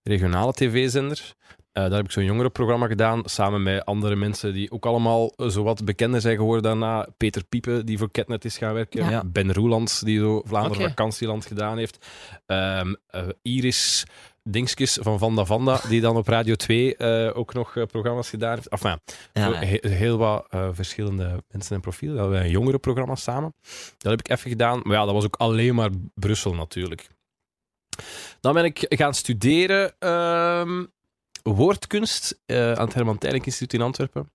S4: regionale tv-zender. Eh, daar heb ik zo'n jongerenprogramma gedaan, samen met andere mensen die ook allemaal eh, zowat bekender zijn geworden daarna. Peter Piepe, die voor Ketnet is gaan werken.
S2: Ja.
S4: Ben Roelands, die zo Vlaanderen vakantieland gedaan heeft. Ehm, eh, Iris Dingskes van Vanda Vanda, die dan op Radio 2 eh, ook nog programma's gedaan heeft. Enfin,
S2: Ja,
S4: zo
S2: ja.
S4: he- heel wat eh, verschillende mensen en profielen. Dat hadden wij een jongerenprogramma samen. Dat heb ik even gedaan. Maar ja, dat was ook alleen maar Brussel natuurlijk. Dan ben ik gaan studeren ehm, woordkunst eh, aan het Herman Tijlink Instituut in Antwerpen.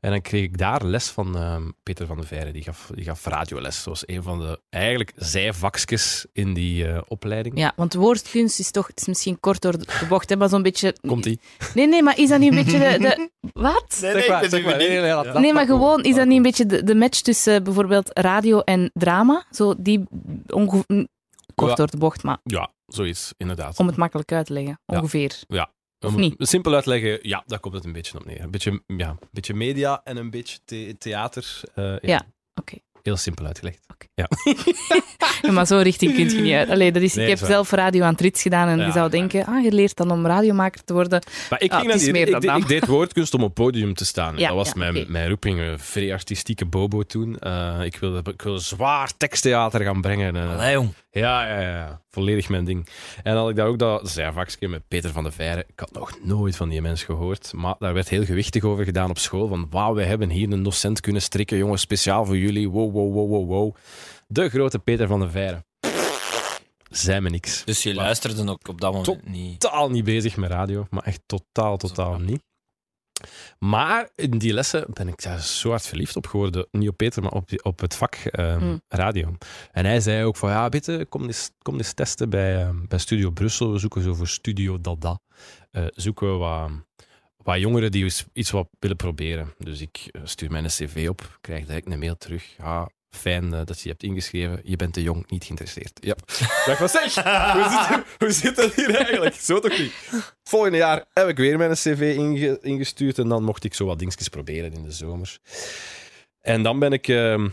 S4: En dan kreeg ik daar les van ehm, Peter van de Veire. Die gaf, die gaf radioles. Dat was een van de eigenlijk zijvakjes in die eh, opleiding.
S3: Ja, want woordkunst is toch, het is misschien kort door de bocht, hè, maar zo'n beetje...
S4: Komt-ie?
S3: Nee, nee, maar is dat niet een beetje de... de... Wat?
S4: Zeg maar, zeg maar. Nee, nee, nee, laat- laat
S3: Nee, maar gewoon, is dat niet een beetje de, de match tussen eh, bijvoorbeeld radio en drama? Zo die ongeveer... Kort
S4: Ja.
S3: door de bocht, maar
S4: Ja, zoiets, inderdaad.
S3: om het makkelijk uit te leggen.
S4: Ja.
S3: Ongeveer. Of niet?
S4: Simpel uitleggen, ja, daar komt het een beetje op neer. Een beetje, ja, een beetje media en een beetje the- theater. eh,
S3: Ja, oké.
S4: Heel simpel uitgelegd.
S3: Ja, maar zo richting kun je niet uit. Allee, dat is,
S4: Nee,
S3: ik heb
S4: is
S3: zelf radio aan het rits gedaan en
S4: Ja,
S3: je zou
S4: ja.
S3: denken, ah, je leert dan om radiomaker te worden.
S4: Maar ik,
S3: Ah,
S4: ging
S3: het is
S4: naar die-
S3: meer
S4: ik,
S3: dan
S4: deed-
S3: dat.
S4: ik deed woordkunst om op het podium te staan.
S3: Ja,
S4: dat was
S3: ja,
S4: mijn, mijn roeping, een vrij artistieke bobo toen. Eh, ik, wilde, ik wilde zwaar teksttheater gaan brengen. eh,
S2: Allee, jong.
S4: Ja, ja, ja. Volledig mijn ding. En dan had ik daar ook dat zijvakje met Peter van de Veire. Ik had nog nooit van die mens gehoord. Maar daar werd heel gewichtig over gedaan op school. Van wauw, we hebben hier een docent kunnen strikken. Jongens, speciaal voor jullie. Wow, wow, wow, wow, wow. De grote Peter van de Veire. Zei me niks.
S2: Dus je luisterde ook op dat moment niet.
S4: Totaal niet bezig met radio. Maar echt totaal, totaal niet. Maar in die lessen ben ik daar zo hard verliefd op geworden. Niet op Peter, maar op, die- op het vak ehm,
S3: Hmm.
S4: radio. En hij zei ook van, ja, bitte, kom eens, kom eens testen bij, ehm, bij Studio Brussel. We zoeken zo voor Studio Dada. Eh, zoeken we wat, wat jongeren die eens iets wat willen proberen. Dus ik eh, stuur mijn cv op, krijg direct een mail terug. Ja, fijn eh, dat je hebt ingeschreven. Je bent te jong, niet geïnteresseerd. Ja. Dacht van, zeg, hoe zit, hoe zit dat hier eigenlijk? Zo toch niet? Volgende jaar heb ik weer mijn cv inge- ingestuurd en dan mocht ik zo wat dingetjes proberen in de zomer. En dan ben ik ehm,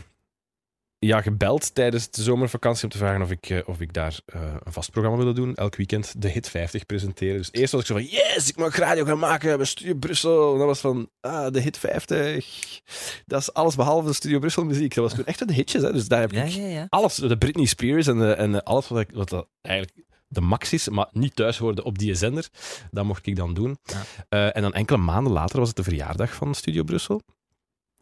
S4: ja, gebeld tijdens de zomervakantie om te vragen of ik, eh, of ik daar eh, een vast programma wilde doen. Elk weekend de Hit 50 presenteren. Dus eerst was ik zo van, yes, ik mag radio gaan maken bij Studio Brussel. En dat was van, ah, de Hit 50. Dat is alles behalve de Studio Brussel muziek. Dat was toen echt de hitjes, hè. Dus daar heb ik
S2: Ja, ja, ja.
S4: alles, de Britney Spears en, de, en alles wat, ik, wat dat eigenlijk de max is, maar niet thuis hoorde op die zender, dat mocht ik dan doen. Eh, en dan enkele maanden later was het de verjaardag van Studio Brussel.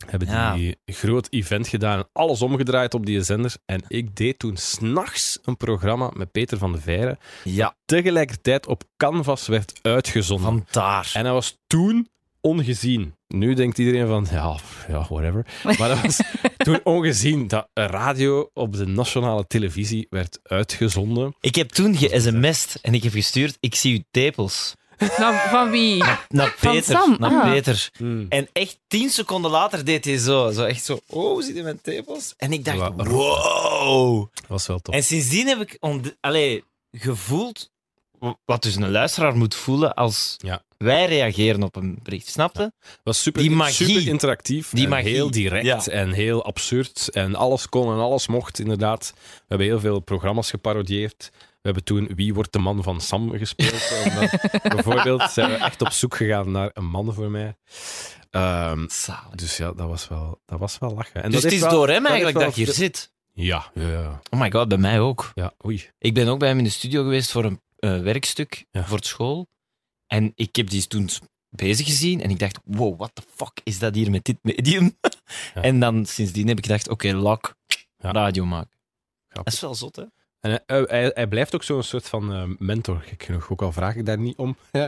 S4: Hebben
S2: Ja.
S4: die groot event gedaan en alles omgedraaid op die zender. En ik deed toen s'nachts een programma met Peter van de Veire,
S2: Ja,
S4: tegelijkertijd op Canvas werd uitgezonden.
S2: vandaar.
S4: En dat was toen ongezien. Nu denkt iedereen van, ja, ja whatever. Maar dat was toen ongezien dat radio op de nationale televisie werd uitgezonden.
S2: Ik heb toen ge-sms'd en ik heb gestuurd, ik zie uw tepels.
S3: Nou, van wie?
S2: Naar
S3: Van
S2: Peter.
S3: Sam,
S2: Naar
S3: ah.
S2: Peter. En echt tien seconden later deed hij zo. Zo echt zo, oh, zie je mijn tepels? En ik dacht, wow.
S4: Dat was wel tof.
S2: En sindsdien heb ik allee, gevoeld wat dus een luisteraar moet voelen als
S4: Ja.
S2: wij reageren op een bericht. Snapte?
S4: Was super,
S2: Die magie.
S4: super interactief.
S2: Die
S4: en
S2: magie.
S4: heel direct
S2: Ja.
S4: en heel absurd. En alles kon en alles mocht, inderdaad. We hebben heel veel programma's geparodieerd. We hebben toen Wie wordt de man van Sam gespeeld. Omdat, bijvoorbeeld zijn we echt op zoek gegaan naar een man voor mij. Ehm,
S2: Zalig.
S4: dus ja, dat was wel, dat was wel lachen. En
S2: Dus
S4: dat
S2: het is
S4: wel-
S2: door hem
S4: dat
S2: eigenlijk dat je hier zit.
S4: Ja, ja, ja.
S2: Oh my god, bij mij ook.
S4: ja. Oei.
S2: Ik ben ook bij hem in de studio geweest voor een eh, werkstuk
S4: Ja.
S2: voor school. En ik heb die toen bezig gezien en ik dacht, wow, what the fuck is dat hier met dit medium?
S4: Ja.
S2: En dan sindsdien heb ik gedacht, oké, lock,
S4: Ja.
S2: radio maken.
S4: Grappig.
S2: Dat is wel zot, hè?
S4: En hij, hij- hij, blijft ook zo'n soort van eh, mentor. Gek genoeg, ook al vraag ik daar niet om.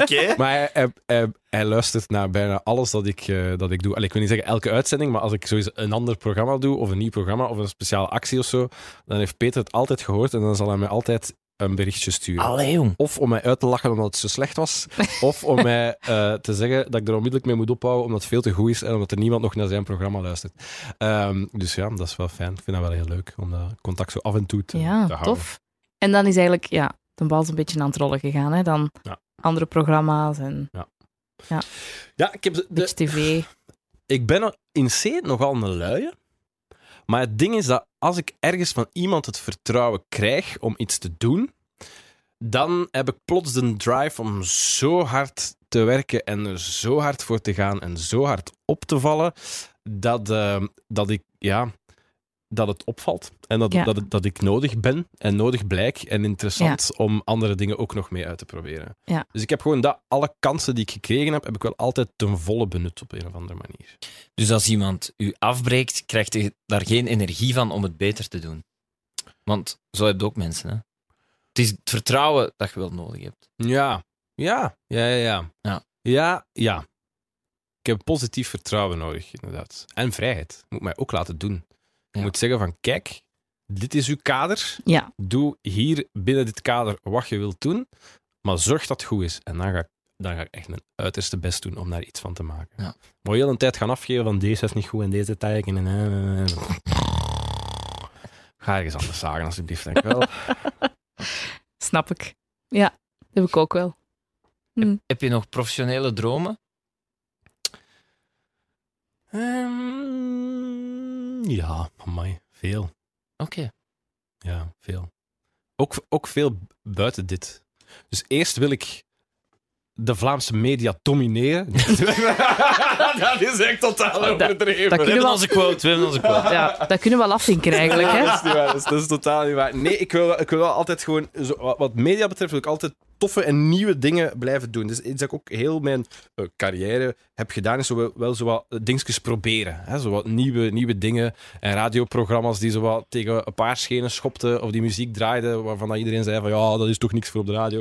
S2: Oké.
S4: Maar hij, hij, hij, hij luistert naar bijna alles dat ik, eh, dat ik doe. Allee, ik wil niet zeggen elke uitzending, maar als ik sowieso een ander programma doe, of een nieuw programma, of een speciale actie of zo, dan heeft Peter het altijd gehoord en dan zal hij mij altijd een berichtje sturen.
S2: Allee, jong.
S4: Of om mij uit te lachen omdat het zo slecht was, of om mij eh, te zeggen dat ik er onmiddellijk mee moet ophouden omdat het veel te goed is en omdat er niemand nog naar zijn programma luistert. Ehm, dus ja, dat is wel fijn. Ik vind dat wel heel leuk om dat contact zo af en toe te,
S3: Ja,
S4: te houden.
S3: tof. En dan is eigenlijk ja, de bal een beetje aan het rollen gegaan. Hè? Dan
S4: Ja.
S3: andere programma's en
S4: Ja, ik, heb de,
S3: TV.
S4: ik ben in C nogal een luie. Maar het ding is dat als ik ergens van iemand het vertrouwen krijg om iets te doen, dan heb ik plots de drive om zo hard te werken en er zo hard voor te gaan en zo hard op te vallen, dat, eh, dat ik, ja, dat het opvalt. En dat,
S3: Ja.
S4: dat, dat ik nodig ben en nodig blijk en interessant om andere dingen ook nog mee uit te proberen.
S3: Ja.
S4: Dus ik heb gewoon dat, alle kansen die ik gekregen heb, heb ik wel altijd ten volle benut op een of andere manier.
S2: Dus als iemand u afbreekt, krijgt u daar geen energie van om het beter te doen. Want zo heb je ook mensen, hè. Het is het vertrouwen dat je wel nodig hebt.
S4: Ja, ja, ja, ja. Ja,
S2: Ja.
S4: ja. ja. Ik heb positief vertrouwen nodig, inderdaad. En vrijheid. Ik moet mij ook laten doen.
S2: Ja.
S4: moet zeggen van, kijk, dit is uw kader.
S3: Ja,
S4: Doe hier binnen dit kader wat je wilt doen, maar zorg dat het goed is. En dan ga ik, dan ga ik echt mijn uiterste best doen om daar iets van te maken.
S2: Ja.
S4: Maar heel een tijd gaan afgeven van deze is niet goed en deze teken. En, en, en, en. Ga ergens anders zagen, alsjeblieft. Denk ik wel.
S3: snap ik. Ja, dat heb ik ook wel.
S2: Heb je nog professionele dromen?
S4: Ehm, ja, amai, veel.
S2: Oké.
S4: Ja, veel. Ook, ook veel buiten dit. Dus eerst wil ik de Vlaamse media domineren. dat is echt totaal overdreven.
S3: dat
S2: We hebben
S3: we-
S2: onze quote, we hebben onze quote.
S3: Ja, dat kunnen we wel afvinken eigenlijk. Hè?
S4: Dat is, niet waar, dat, is, dat is totaal niet waar. Nee, ik wil, wel- ik wil wel altijd gewoon... Zo, wat, wat media betreft wil ik altijd en nieuwe dingen blijven doen. Dus iets dat ik ook heel mijn eh, carrière heb gedaan, is wel, zo wat dingetjes proberen. Hè? Nieuwe, nieuwe dingen. En radioprogramma's die zo tegen een paar schenen schopten of die muziek draaiden, waarvan dat iedereen zei van ja, dat is toch niks voor op de radio.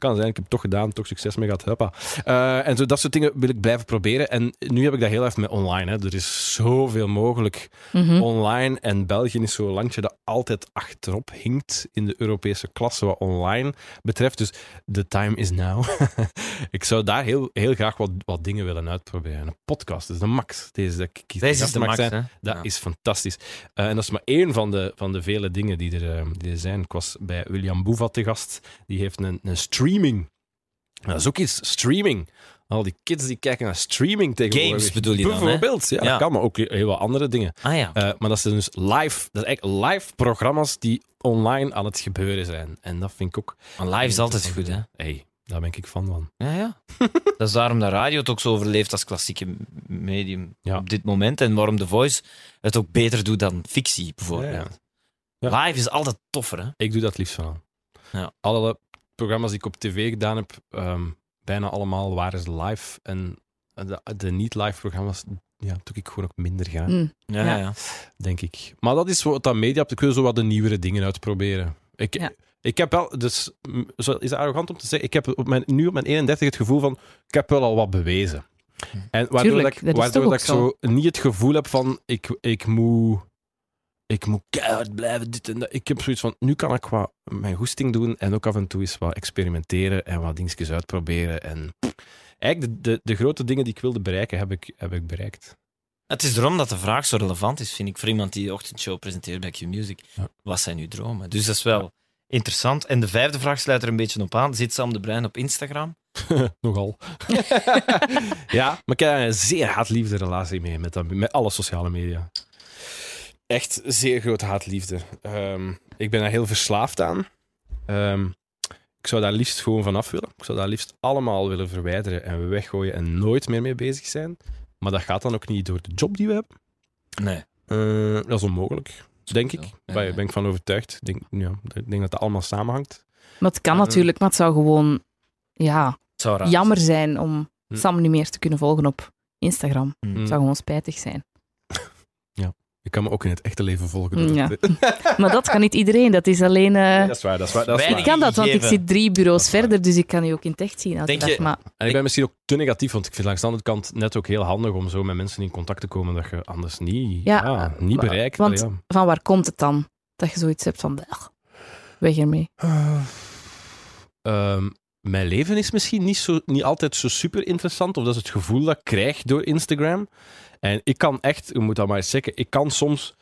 S4: Kan zijn, ik heb het toch gedaan, toch succes mee gehad. Eh, en zo, dat soort dingen wil ik blijven proberen. En nu heb ik dat heel even met online. Hè. Er is zoveel mogelijk
S3: Mhm.
S4: online. En België is zo'n landje dat altijd achterop hinkt in de Europese klasse wat online betreft. Dus the time is now. ik zou daar heel, heel graag wat, wat dingen willen uitproberen. Een podcast, is de max. Deze.
S2: Deze is de max.
S4: Dat
S2: Ja.
S4: is fantastisch. Eh, en dat is maar één van de, van de vele dingen die er, eh, die er zijn. Ik was bij William Boeva te gast. Die heeft een, een streaming. Dat is ook iets, streaming. Al die kids die kijken naar streaming tegenwoordig.
S2: Games bedoel je dan?
S4: Bijvoorbeeld, ja,
S2: Ja.
S4: dat kan, maar ook heel wat andere dingen.
S2: Ah ja.
S4: Eh, maar dat zijn dus live, dat eigenlijk live programma's die online aan het gebeuren zijn. En dat vind ik ook...
S2: Maar live is altijd goed, hè?
S4: hey, daar ben ik fan van.
S2: Ja, ja. dat is daarom dat radio het ook zo overleeft als klassieke medium
S4: Ja.
S2: op dit moment. En waarom The Voice het ook beter doet dan fictie, bijvoorbeeld.
S4: Ja,
S2: Live is altijd toffer, hè?
S4: Ik doe dat liefst van.
S2: Ja.
S4: Alle programma's die ik op tv gedaan heb, ehm, bijna allemaal waren ze live. En de, de niet-live programma's, ja, doe ik gewoon ook minder graag,
S3: Mm.
S2: Ja,
S3: Ja.
S2: ja.
S4: denk ik. Maar dat is wat dat media hebt. Ik wil zo wat de nieuwere dingen uitproberen. Ik,
S3: Ja.
S4: ik heb wel, dus zo is het arrogant om te zeggen, ik heb op mijn, nu op mijn 31 het gevoel van, ik heb wel al wat bewezen. En waardoor,
S3: Tuurlijk,
S4: dat ik, waardoor dat ik
S3: ook
S4: zo niet het gevoel heb van, ik, ik moet... Ik moet keihard blijven, dit en dat. Ik heb zoiets van, nu kan ik wat mijn goesting doen en ook af en toe eens wat experimenteren en wat dingetjes uitproberen. En eigenlijk de, de, de grote dingen die ik wilde bereiken, heb ik, heb ik bereikt.
S2: Het is daarom dat de vraag zo relevant is, vind ik, voor iemand die de ochtendshow presenteert bij Q-Music.
S4: Ja.
S2: Wat zijn uw dromen? Dus dat is wel interessant. En de vijfde vraag sluit er een beetje op aan. Zit Sam de Bruin op Instagram?
S4: Nogal. ja, maar ik heb daar een zeer haat-liefde relatie mee met, dat, met alle sociale media. Echt zeer groot haat-liefde. Ehm, ik ben daar heel verslaafd aan. Ehm, ik zou daar liefst gewoon vanaf willen. Ik zou daar liefst allemaal willen verwijderen en weggooien en nooit meer mee bezig zijn. Maar dat gaat dan ook niet door de job die we hebben.
S2: Nee.
S4: Eh, dat is onmogelijk, denk ik.
S2: Ja,
S4: Daar
S2: ja.
S4: ben ik van overtuigd. Ik denk, ja, ik denk dat het allemaal samenhangt.
S3: Maar het kan
S4: Eh.
S3: natuurlijk, maar het zou gewoon ja,
S2: zou
S3: jammer zijn om
S4: Hm.
S3: Sam niet meer te kunnen volgen op Instagram. Het zou gewoon spijtig zijn.
S4: Ik kan me ook in het echte leven volgen.
S3: Ja. Maar dat kan niet iedereen. Dat is alleen... eh,
S4: Nee, dat is waar. Dat is waar, dat is
S3: ik kan dat, want ik zit drie bureaus verder, dus ik kan je ook in het echt zien. elke
S2: Denk
S3: dag.
S2: je-
S3: Maar
S4: En ik ben misschien ook te negatief, want ik vind langs de andere kant net ook heel handig om zo met mensen in contact te komen dat je anders niet,
S3: Ja,
S4: ja, niet bereikt.
S3: want-
S4: Ja.
S3: van waar komt het dan? Dat je zoiets hebt van, "Ugh, weg ermee.
S4: Ehm, mijn leven is misschien niet, zo, niet altijd zo super interessant, of dat is het gevoel dat ik krijg door Instagram. En ik kan echt, je moet dat maar eens checken, ik kan soms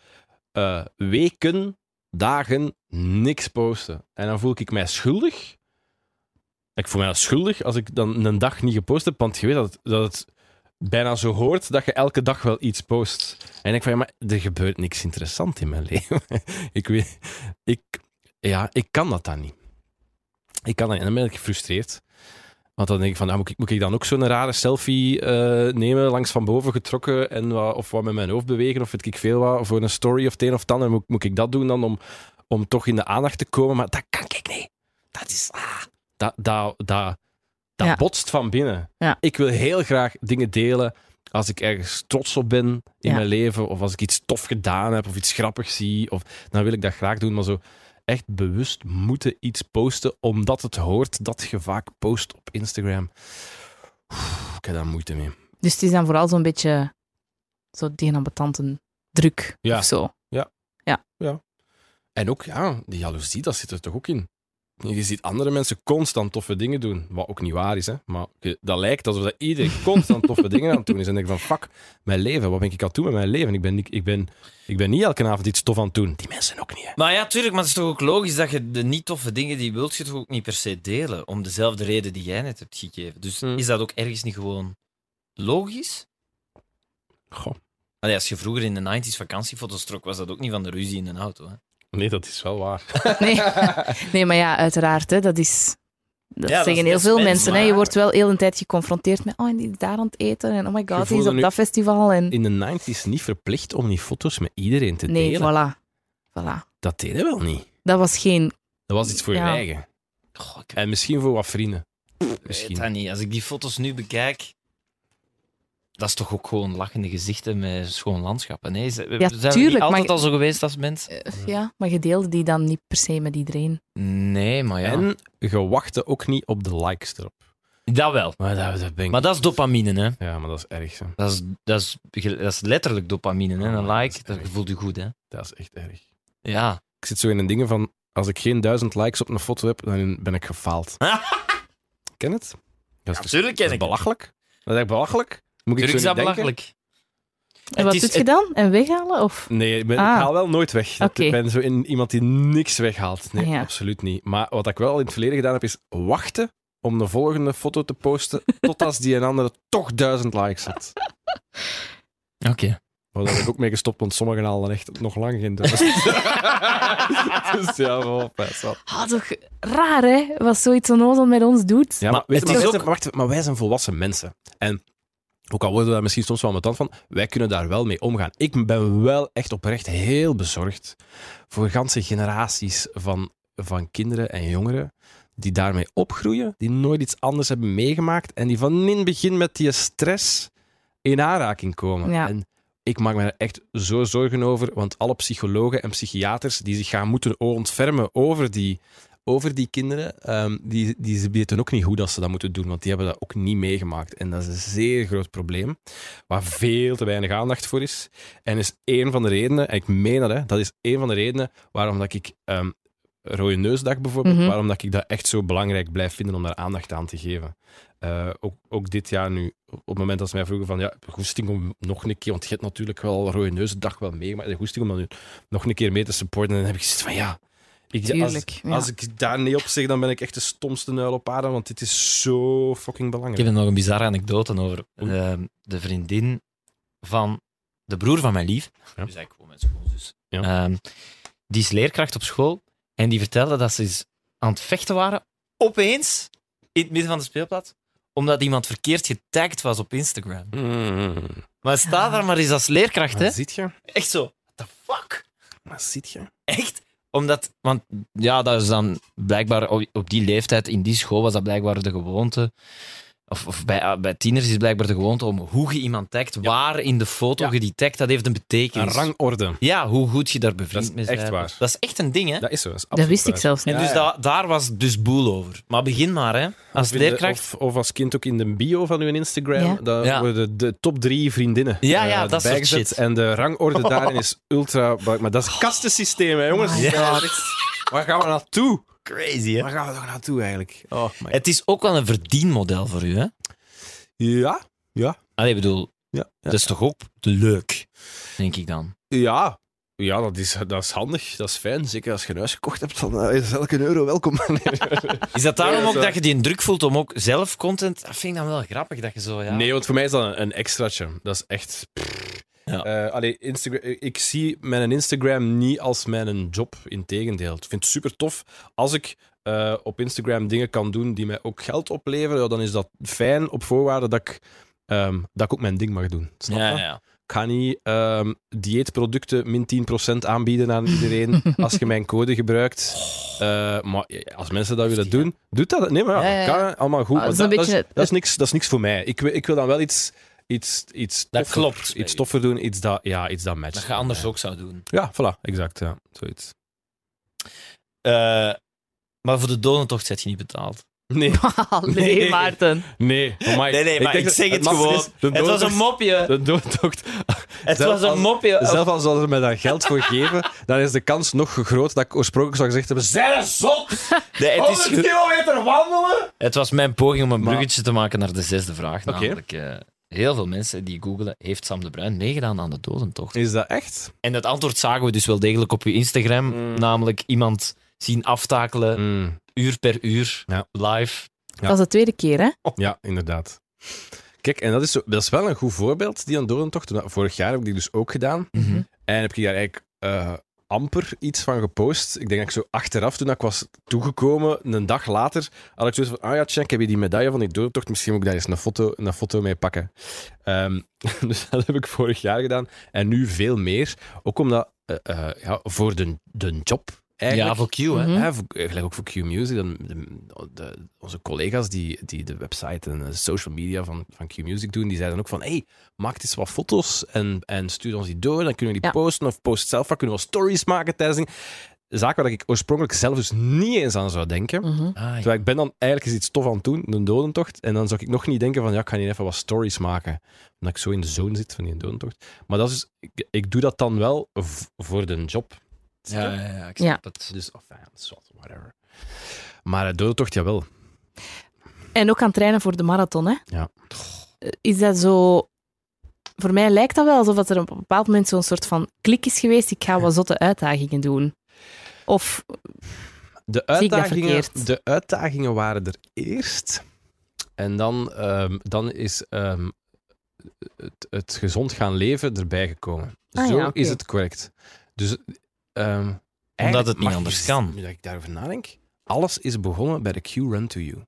S4: eh, weken, dagen niks posten. En dan voel ik mij schuldig. Ik voel mij schuldig als ik dan een dag niet gepost heb, want je weet dat het, dat het bijna zo hoort dat je elke dag wel iets post. En ik van, ja, maar er gebeurt niks interessant in mijn leven. ik weet, ik, ja, ik kan dat dan niet. Ik kan dat niet. En dan ben ik gefrustreerd. Want dan denk ik van, nou, moet, ik, moet ik dan ook zo'n rare selfie eh, nemen, langs van boven getrokken, en wat, of wat met mijn hoofd bewegen, of weet ik veel wat, voor een story of het een of het ander. Moet, moet ik dat doen dan om, om toch in de aandacht te komen? Maar dat kan ik niet. Dat is... Ah, dat dat, dat, dat
S3: Ja.
S4: botst van binnen.
S3: Ja.
S4: Ik wil heel graag dingen delen als ik ergens trots op ben in
S3: Ja.
S4: mijn leven, of als ik iets tof gedaan heb, of iets grappigs zie, of, dan wil ik dat graag doen, maar zo echt bewust moeten iets posten, omdat het hoort dat je vaak post op Instagram. Ik heb daar moeite mee.
S3: Dus het is dan vooral zo'n beetje zo die ambetante druk
S4: Ja.
S3: of zo.
S4: En ook, ja, die jaloezie, dat zit er toch ook in. Je ziet andere mensen constant toffe dingen doen, wat ook niet waar is, hè. maar je- dat lijkt alsof dat iedereen constant toffe dingen aan het doen is. En dan denk ik van, fuck, mijn leven, wat ben ik aan het doen met mijn leven? Ik ben, niet- ik ben, ik ben niet elke avond iets tof aan het doen. Die mensen ook niet, hè.
S2: Maar ja, tuurlijk, maar het is toch ook logisch dat je de niet toffe dingen die wilt je toch ook niet per se delen, om dezelfde reden die jij net hebt gegeven. Dus
S4: Hmm.
S2: is dat ook ergens niet gewoon logisch?
S4: Goh.
S2: Allee, als je vroeger in de 90s vakantiefoto's trok, was dat ook niet van de ruzie in een auto. Hè?
S4: Nee, dat is wel waar.
S3: Nee, nee maar ja, uiteraard. Hè, dat is Dat
S2: Ja,
S3: zeggen heel veel
S2: mens,
S3: mensen. Hè. Je wordt wel heel een tijd geconfronteerd met oh, en die is daar aan het eten. En oh my god, die is op dat festival. En...
S4: In de 90s niet verplicht om die foto's met iedereen te
S3: Nee,
S4: delen.
S3: voilà. voilà.
S4: Dat deden we wel niet.
S3: Dat was geen...
S4: Dat was iets voor je eigen.
S2: Goh, ik
S4: En misschien voor wat vrienden.
S2: weet
S4: Misschien.
S2: dat niet. Als ik die foto's nu bekijk, dat is toch ook gewoon lachende gezichten met schoon landschappen. Nee, ze,
S3: Ja,
S2: zijn we
S3: tuurlijk,
S2: niet altijd
S3: maar-
S2: al zo geweest als mens?
S3: eh, ja, maar je deelde die dan niet per se met iedereen.
S2: Nee, maar ja.
S4: En je wachtte ook niet op de likes erop.
S2: Dat wel.
S4: Maar dat, dat ben ik...
S2: Maar dat is dopamine, hè.
S4: Ja, maar dat is erg. Hè.
S2: Dat is, dat is, dat is letterlijk dopamine, hè. Een like, dat voelt je goed, hè.
S4: Dat is echt erg.
S2: Ja.
S4: Ik zit zo in een ding van, als ik geen duizend likes op een foto heb, dan ben ik gefaald. Ken het? Dat is,
S2: Natuurlijk
S4: dat is belachelijk. Dat is echt belachelijk. Moet ik zo
S2: is dat
S4: niet denken?
S2: belachelijk.
S3: En wat
S2: is-
S3: doet je dan? En weghalen? Of...
S4: Nee, ik, ben,
S3: Ah.
S4: ik haal wel nooit weg.
S3: Oké.
S4: Ik ben zo in iemand die niks weghaalt. Nee,
S3: Ah, ja.
S4: absoluut niet. Maar wat ik wel in het verleden gedaan heb, is wachten om de volgende foto te posten, tot als die een andere toch duizend likes had.
S2: Oké.
S4: Maar daar heb ik ook mee gestopt, want sommigen halen echt nog lang geen duizend. dus ja, wel, best wel.
S3: Ah, toch raar, hè? Wat zoiets onnozel met ons doet.
S4: Ja, maar,
S2: Maar
S4: weet
S2: het
S4: maar,
S2: is
S4: wij
S2: ook-
S4: zijn, wacht, maar wij zijn volwassen mensen. En ook al worden we daar misschien soms wel tand van, wij kunnen daar wel mee omgaan. Ik ben wel echt oprecht heel bezorgd voor ganse generaties van, van kinderen en jongeren die daarmee opgroeien, die nooit iets anders hebben meegemaakt en die van in het begin met die stress in aanraking komen.
S3: Ja.
S4: En ik maak me er echt zo zorgen over, want alle psychologen en psychiaters die zich gaan moeten ontfermen over die, over die kinderen, ehm, die, die ze weten ook niet hoe dat ze dat moeten doen, want die hebben dat ook niet meegemaakt. En dat is een zeer groot probleem, waar veel te weinig aandacht voor is. En is één van de redenen, en ik meen dat, hè, dat is één van de redenen waarom dat ik ehm Rode Neusdag bijvoorbeeld,
S3: Mhm.
S4: waarom dat ik dat echt zo belangrijk blijf vinden om daar aandacht aan te geven. Eh, ook, ook dit jaar nu, op het moment dat ze mij vroegen van, ja, goesting om nog een keer, want je hebt natuurlijk wel Rode Neusdag wel mee, maar de goesting om dat nu nog een keer mee te supporten, en dan heb ik gezegd van, ja, ik,
S3: Tuurlijk,
S4: als,
S3: ja.
S4: als ik daar nee op zeg, dan ben ik echt de stomste nuil op aarde, want dit is zo fucking
S2: Ik
S4: belangrijk.
S2: heb nog een bizarre anekdote over
S4: Oei.
S2: eh, de vriendin van de broer van mijn lief.
S4: Ja.
S2: Dus eigenlijk gewoon mijn schoolzus.
S4: Ja.
S2: Ehm, die is leerkracht op school en die vertelde dat ze eens aan het vechten waren, opeens, in het midden van de speelplaats, omdat iemand verkeerd getagd was op Instagram.
S4: Mm.
S2: Maar sta daar maar eens als leerkracht, hè?
S4: Ziet je?
S2: Echt zo, what the fuck?
S4: Maar ziet je?
S2: Echt? Omdat, want ja, dat is dan blijkbaar op die leeftijd, in die school was dat blijkbaar de gewoonte. Of, of bij, ah, bij tieners is het blijkbaar de gewoonte om hoe je iemand tagt, waar in de foto
S4: Ja.
S2: je die tagt, dat heeft een
S4: Een
S2: betekenis.
S4: rangorde.
S2: Ja, hoe goed je daar bevriend
S4: Dat is
S2: mee
S4: echt
S2: bent.
S4: waar.
S2: Dat is echt een ding, hè?
S4: Dat is zo. Dat, is
S3: Dat wist ik zelfs niet.
S2: en dus
S4: Ja, ja.
S2: da- daar was dus boel over. Maar begin maar, hè? Als
S4: Of de-
S2: leerkracht.
S4: of, of als kind ook in de bio van uw Instagram.
S3: Ja.
S4: worden de top drie vriendinnen
S2: Ja,
S4: eh,
S2: ja, dat soort
S4: bijgezet.
S2: shit.
S4: En de rangorde daarin is ultra... Maar dat is kastensysteem, hè, jongens.
S3: my
S4: Ja, dat is- Waar gaan we naartoe?
S2: Crazy, hè?
S4: Waar gaan we toch naartoe, eigenlijk? Oh, my
S2: Het is ook wel een verdienmodel voor u, hè?
S4: Ja, ja,
S2: Allee, ik bedoel,
S4: ja. Ja,
S2: dat is toch ook leuk, denk ik dan.
S4: ja. Ja, dat is, dat is handig. Dat is fijn. Zeker als je een huis gekocht hebt, dan eh, is elke euro welkom.
S2: Is dat daarom ook dat je die druk voelt om ook zelf content... Dat vind ik dan wel grappig, dat je zo... Ja.
S4: Nee, want voor mij is dat een, een extraatje. Dat is echt...
S2: Ja.
S4: Eh, allee, Instagram, ik zie mijn Instagram niet als mijn job. Integendeel. Ik vind het super tof. Als ik eh, op Instagram dingen kan doen die mij ook geld opleveren, ja, dan is dat fijn op voorwaarde dat ik, ehm, dat ik ook mijn ding mag doen. Snap
S2: ja,
S4: je?
S2: ja.
S4: Ik ga niet ehm, dieetproducten min 10% aanbieden aan iedereen als je mijn code gebruikt. Eh, maar als mensen dat willen doen, doe dat. Nee, maar ja, kan allemaal goed. Maar
S3: dat is
S4: dat, is, dat, is niks, dat is niks voor mij. Ik, ik wil dan wel iets, iets, iets,
S2: Dat
S4: toffer-
S2: klopt.
S4: iets toffer doen, iets dat, ja, iets dat matcht.
S2: Dat je anders ook zou doen.
S4: Ja, voilà, exact. Ja, zoiets.
S2: Eh, maar voor de donentocht zet je niet betaald.
S4: Nee,
S3: nee,
S4: Nee.
S3: Maarten.
S4: nee. amai.
S2: Nee, nee, maar
S4: denk
S2: ik zeg het gewoon.
S4: is,
S2: Het was een mopje.
S4: De doodtocht.
S2: Het
S4: zelf
S2: was een
S4: als-
S2: mopje.
S4: Zelf al zouden ze mij daar geld voor geven, dan is de kans nog groot dat ik oorspronkelijk zou gezegd hebben: Zij zot!
S2: Nee, het, is,
S4: kilometer wandelen!
S2: het was mijn poging om een
S4: Maar-
S2: bruggetje te maken naar de zesde vraag.
S4: Oké.
S2: Namelijk, eh, heel veel mensen die googelen, heeft Sam de Bruin meegedaan aan de dodentocht?
S4: Is dat echt?
S2: En het antwoord zagen we dus wel degelijk op uw Instagram.
S4: Mm.
S2: Namelijk iemand zien aftakelen,
S4: Mm,
S2: uur per uur,
S4: Ja.
S2: live.
S4: Ja.
S3: Dat is de tweede keer, hè?
S4: ja, inderdaad. Kijk, en dat is, zo, dat is wel een goed voorbeeld, die aan dodentocht. Vorig jaar heb ik die dus ook gedaan.
S2: Mhm.
S4: En heb ik daar eigenlijk eh, amper iets van gepost. Ik denk dat ik zo achteraf, toen ik was toegekomen, een dag later, had ik zoiets van, ah ja, check, heb je die medaille van die dodentocht? Misschien moet ik daar eens een foto, een foto mee pakken. Ehm, dus dat heb ik vorig jaar gedaan. En nu veel meer. Ook omdat, eh, eh, ja, voor de, de job eigenlijk.
S2: Ja, voor Q, hè.
S4: Ja, voor, gelijk ook voor Q-Music. Dan, de, de- onze collega's die, die de website en de social media van, van Q-Music doen, die zeiden ook van hey, maak eens wat foto's en, en stuur ons die door. Dan kunnen we die
S3: Ja.
S4: posten of post zelf wat. Kunnen we stories maken tijdens. Zaak waar ik oorspronkelijk zelf dus niet eens aan zou denken.
S2: Ah, ja.
S4: Terwijl ik ben dan eigenlijk eens iets tof aan het doen, een dodentocht. En dan zou ik nog niet denken van, ja, ik ga hier even wat stories maken. Omdat ik zo in de zone zit van die dodentocht. Maar dat is, ik, ik doe dat dan wel voor de job.
S2: Ja, ja, ja, ik
S3: Ja.
S2: snap het.
S4: Dus, of ja, whatever. Maar de dodentocht, jawel.
S3: En ook aan het trainen voor de marathon, hè?
S4: Ja.
S3: Eh, Is dat zo... Voor mij lijkt dat wel alsof er op een bepaald moment zo'n soort van klik is geweest. Ik ga wat zotte uitdagingen doen. Of...
S4: De uitdagingen, de uitdagingen waren er eerst. En dan, ehm, dan is ehm, het, het gezond gaan leven erbij gekomen.
S3: Ah,
S4: Zo
S3: ja,
S4: is het correct. Dus, ehm,
S2: Omdat het niet anders
S4: je-
S2: kan.
S4: Nu dat ik daarover nadenk, alles is begonnen bij de Q-Run to You.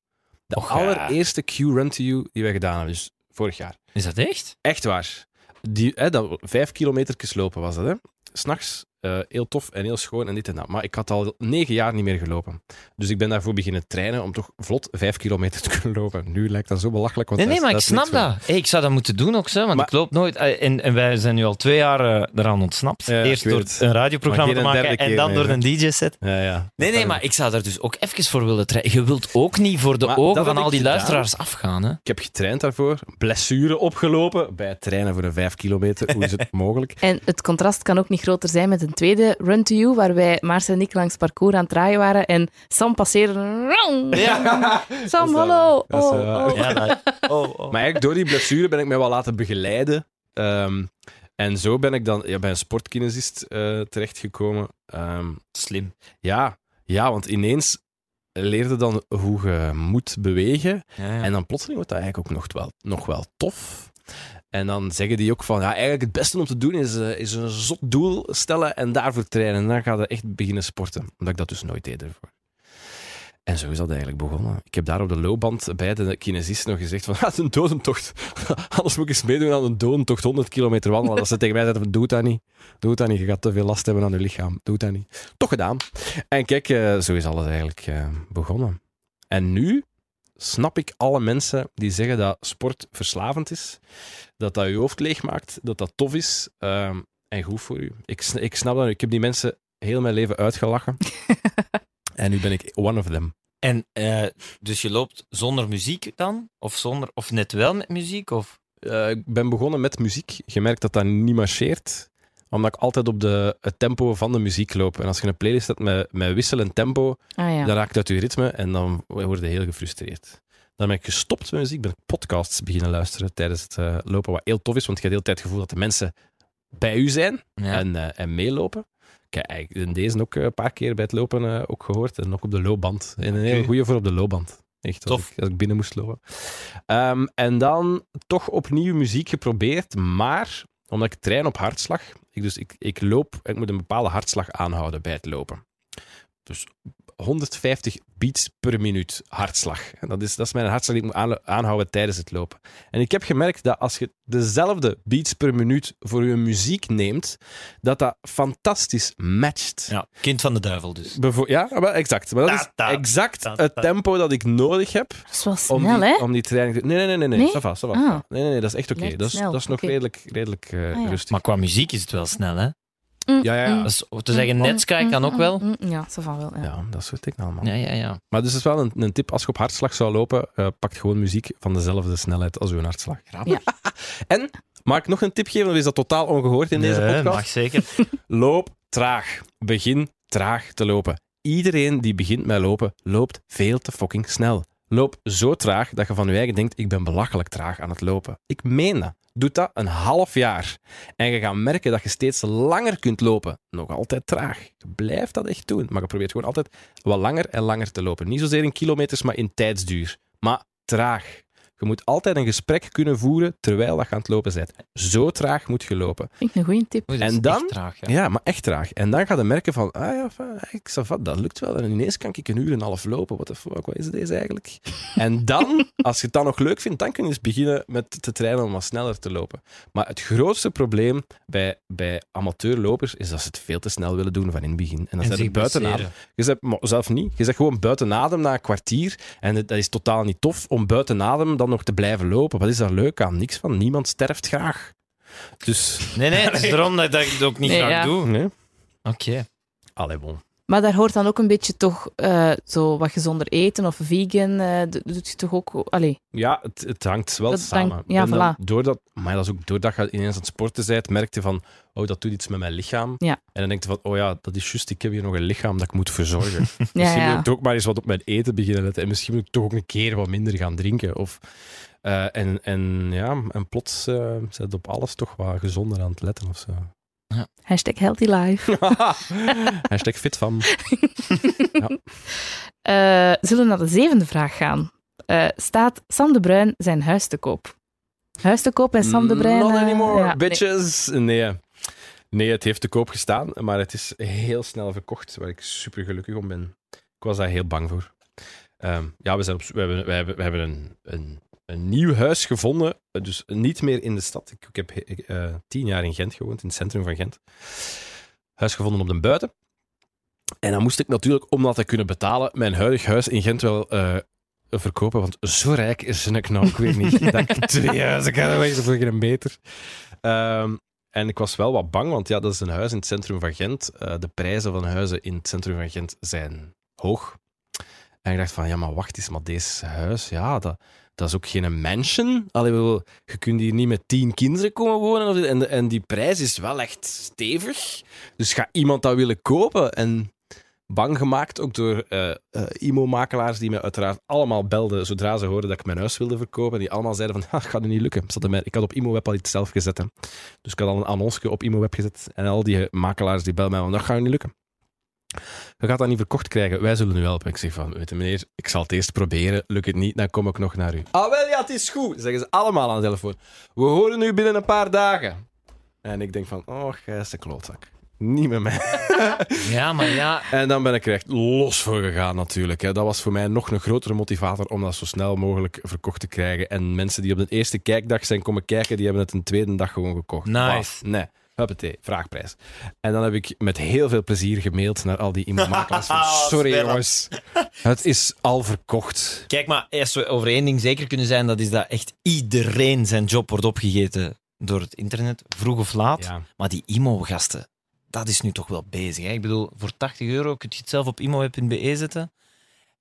S4: De
S2: Och, ja.
S4: allereerste Q-Run to You die wij gedaan hebben, dus vorig jaar.
S2: Is dat echt?
S4: Echt waar. Die, hè, dat, vijf kilometer lopen was dat, hè. S'nachts, eh heel tof en heel schoon en dit en dat. Maar ik had al negen jaar niet meer gelopen. Dus ik ben daarvoor beginnen trainen om toch vlot vijf kilometer te kunnen lopen. Nu lijkt dat zo belachelijk, want
S2: Nee, nee, maar ik snap dat. Hey, ik zou dat moeten doen ook, zo, want
S4: Maar-
S2: ik loop nooit. eh, En, en wij zijn nu al twee jaar eh, eraan ontsnapt.
S4: Ja,
S2: Eerst door
S4: het.
S2: een radioprogramma te maken en dan door een DJ-set.
S4: Ja, ja.
S2: Nee, nee, maar ik zou daar dus ook even voor willen trainen. Je wilt ook niet voor de
S4: Maar
S2: ogen van al die
S4: gedaan.
S2: luisteraars afgaan. Hè?
S4: Ik heb getraind daarvoor, blessure opgelopen bij het trainen voor een vijf kilometer. Hoe is het mogelijk?
S3: En het contrast kan ook niet groter zijn met een tweede Run to You, waar wij, Maars en ik, langs het parcours aan het draaien waren en Sam passeerde.
S2: Ja.
S3: Sam, hallo!
S4: Dat is
S3: Oh, oh.
S2: Ja, dat- oh, oh.
S4: Maar eigenlijk door die blessure ben ik mij wel laten begeleiden. Ehm, en zo ben ik dan ja, bij een sportkinesist eh, terechtgekomen. Ehm,
S2: Slim.
S4: ja, ja, want ineens leerde dan hoe je moet bewegen.
S2: Ja, ja.
S4: En dan plotseling wordt dat eigenlijk ook nog wel, nog wel tof. En dan zeggen die ook van, ja, eigenlijk het beste om te doen is, eh, is een zot doel stellen en daarvoor trainen. En dan ga je echt beginnen sporten. Omdat ik dat dus nooit deed ervoor. En zo is dat eigenlijk begonnen. Ik heb daar op de loopband bij de kinesist nog gezegd van, ah, een dodentocht. Anders moet ik eens meedoen aan een dodentocht, 100 kilometer wandelen. Dat ze tegen mij zeiden doe dat niet. Doe dat niet, je gaat te veel last hebben aan je lichaam. Doe dat niet. Toch gedaan. En kijk, eh, zo is alles eigenlijk eh, begonnen. En nu snap ik alle mensen die zeggen dat sport verslavend is, dat dat je hoofd leeg maakt, dat dat tof is ehm, en goed voor u. Ik, ik snap dat. Ik heb die mensen heel mijn leven uitgelachen. en nu ben ik one of them.
S2: En eh, dus je loopt zonder muziek dan? Of, zonder, of net wel met muziek? Of?
S4: Eh, ik ben begonnen met muziek. Je merkt dat dat niet marcheert, omdat ik altijd op de, het tempo van de muziek loop. En als je een playlist hebt met, met wisselend tempo,
S3: Ah ja.
S4: dan raakt het uit je ritme en dan word je heel gefrustreerd. Dan ben ik gestopt met muziek, ben ik podcasts beginnen luisteren tijdens het eh, lopen, wat heel tof is, want je hebt de hele tijd het gevoel dat de mensen bij u zijn
S2: Ja.
S4: en, eh, en meelopen. Ik heb eigenlijk in deze ook eh, een paar keer bij het lopen eh, ook gehoord en ook op de loopband. En een hele goede voor op de loopband. Echt, als
S2: Tof.
S4: ik, als ik binnen moest lopen. Ehm, en dan toch opnieuw muziek geprobeerd, maar omdat ik train op hartslag, ik, dus ik, ik loop, ik moet een bepaalde hartslag aanhouden bij het lopen. Dus 150 beats per minuut hartslag. En dat is, dat is mijn hartslag die ik moet aan- aanhouden tijdens het lopen. En ik heb gemerkt dat als je dezelfde beats per minuut voor je muziek neemt, dat dat fantastisch matcht.
S2: ja, kind van de duivel dus.
S4: Bevo- ja, maar exact. Maar dat is exact het tempo dat ik nodig heb
S3: Dat is wel
S4: om
S3: snel,
S4: die,
S3: hè?
S4: om die training te... Nee, nee, nee, nee. nee.
S3: Nee?
S4: Ça va, ça va.
S3: Ah.
S4: Nee, nee, nee, dat is echt oké.
S3: Lijkt
S4: Dat, is, dat is nog redelijk, redelijk eh,
S3: Ah, ja.
S4: rustig.
S2: Maar qua muziek is het wel snel, hè?
S3: Mm,
S4: Ja, ja, ja.
S3: mm,
S2: is, te zeggen,
S3: mm,
S2: Netsky
S3: mm,
S2: kan ook
S3: mm,
S2: wel.
S3: mm, Ja, zo van wel. Ja.
S4: Ja, dat soort dingen allemaal.
S2: Ja, ja, ja.
S4: Maar dus is wel een, een tip, als je op hartslag zou lopen, eh pak gewoon muziek van dezelfde snelheid als uw hartslag.
S3: Ja.
S4: En, mag ik nog een tip geven, of is dat totaal ongehoord in deze podcast?
S2: mag zeker.
S4: Loop traag. Begin traag te lopen. Iedereen die begint met lopen, loopt veel te fucking snel. Loop zo traag dat je van je eigen denkt, ik ben belachelijk traag aan het lopen. Ik meen dat. Doe dat een half jaar. En je gaat merken dat je steeds langer kunt lopen. Nog altijd traag. Blijf dat echt doen. Maar je probeert gewoon altijd wat langer en langer te lopen. Niet zozeer in kilometers, maar in tijdsduur. Maar traag. Je moet altijd een gesprek kunnen voeren terwijl dat je aan het lopen bent. Zo traag moet je lopen.
S3: Vind ik een goede tip.
S2: Dat
S4: En
S2: is
S4: dan?
S2: echt traag, ja.
S4: Ja, maar echt traag. En dan ga je merken van, ah ja, van, ik zal wat, dat lukt wel. En ineens kan ik een uur en een half lopen. What the fuck, wat is deze eigenlijk? En dan, als je het dan nog leuk vindt, dan kun je eens beginnen met te trainen om wat sneller te lopen. Maar het grootste probleem bij, bij amateurlopers is dat ze het veel te snel willen doen van in het begin. En zijn ze
S2: zich
S4: buiten adem. Je zegt, maar zelf niet. Je zegt gewoon buiten adem na een kwartier. En het- dat is totaal niet tof om buiten adem dan nog te blijven lopen. Wat is daar leuk aan? Niks van. Niemand sterft graag. Dus,
S2: Nee, nee, het is daarom dat ik het ook niet
S3: Nee,
S2: graag
S3: ja.
S2: doe.
S4: nee.
S2: Oké.
S4: Allee, bon.
S3: Maar daar hoort dan ook een beetje toch eh, zo wat gezonder eten of vegan. d- doet je toch ook... Allee,
S4: Ja, het, het hangt wel
S3: Dat
S4: samen.
S3: hangt- ja,
S4: dan doordat, maar dat is ook doordat je ineens aan het sporten bent, merk je van, oh, dat doet iets met mijn lichaam.
S3: Ja.
S4: En dan denk je van, oh ja, dat is juist, ik heb hier nog een lichaam dat ik moet verzorgen.
S3: ja,
S4: misschien
S3: ja.
S4: moet ik toch ook maar eens wat op mijn eten beginnen letten. En misschien moet ik toch ook een keer wat minder gaan drinken. Of, eh, en, en ja, en plots uh, zit op alles toch wat gezonder aan het letten of zo.
S3: Hashtag healthy life.
S4: Hashtag fit van.
S3: Eh, zullen we naar de zevende vraag gaan? Eh, staat Sam de Bruin zijn huis te koop? Huis te koop en Sam de Bruin...
S4: Not
S3: eh,
S4: anymore,
S3: ja, nee.
S4: bitches. Nee. nee, het heeft te koop gestaan, maar het is heel snel verkocht, waar ik super gelukkig om ben. Ik was daar heel bang voor. Ehm, ja, we, zijn op, we hebben, we hebben, we hebben een, een, een nieuw huis gevonden, dus niet meer in de stad. Ik, ik heb ik, eh, tien jaar in Gent gewoond, in het centrum van Gent. Huis gevonden op de buiten. En dan moest ik natuurlijk, om dat te kunnen betalen, mijn huidig huis in Gent wel eh, verkopen. Want zo rijk is ik nou ook weer niet. dat ik twee huizen kan wezen voor geen beter. Ehm, en ik was wel wat bang, want ja, dat is een huis in het centrum van Gent. Eh, de prijzen van huizen in het centrum van Gent zijn hoog. En ik dacht van, ja, maar wacht eens, maar deze huis, ja, dat, dat is ook geen mansion. Allee, je kunt hier niet met tien kinderen komen wonen. Of, en, en die prijs is wel echt stevig. Dus gaat iemand dat willen kopen? En bang gemaakt, ook door eh, IMO-makelaars die mij uiteraard allemaal belden zodra ze hoorden dat ik mijn huis wilde verkopen. Die allemaal zeiden van, "Ha, gaat het niet lukken. Ik had op IMO-web al iets zelf gezet. Dus ik had al een annonce op IMO-web gezet. En al die makelaars die belden mij van, dat gaat niet lukken. Je gaat dat niet verkocht krijgen. Wij zullen u helpen. Ik zeg van, weet je meneer, ik zal het eerst proberen. Lukt het niet, dan kom ik nog naar u. Ah wel, ja, het is goed. Zeggen ze allemaal aan de telefoon. We horen u binnen een paar dagen. En ik denk van, oh, gijs de klootzak. Niet met mij.
S2: Ja, maar ja.
S4: En dan ben ik er echt los voor gegaan natuurlijk. Hè. Dat was voor mij nog een grotere motivator om dat zo snel mogelijk verkocht te krijgen. En mensen die op de eerste kijkdag zijn komen kijken, die hebben het een tweede dag gewoon gekocht.
S2: Nice.
S4: Nee. Huppatee, vraagprijs. En dan heb ik met heel veel plezier gemaild naar al die e-mailmakelaars van, sorry jongens, het is al verkocht.
S2: Kijk, maar als we over één ding zeker kunnen zijn, dat is dat echt iedereen zijn job wordt opgegeten door het internet, vroeg of laat.
S4: Ja.
S2: Maar die IMO-gasten, dat is nu toch wel bezig. Hè? Ik bedoel, voor 80 euro kun je het zelf op imoweb.be zetten.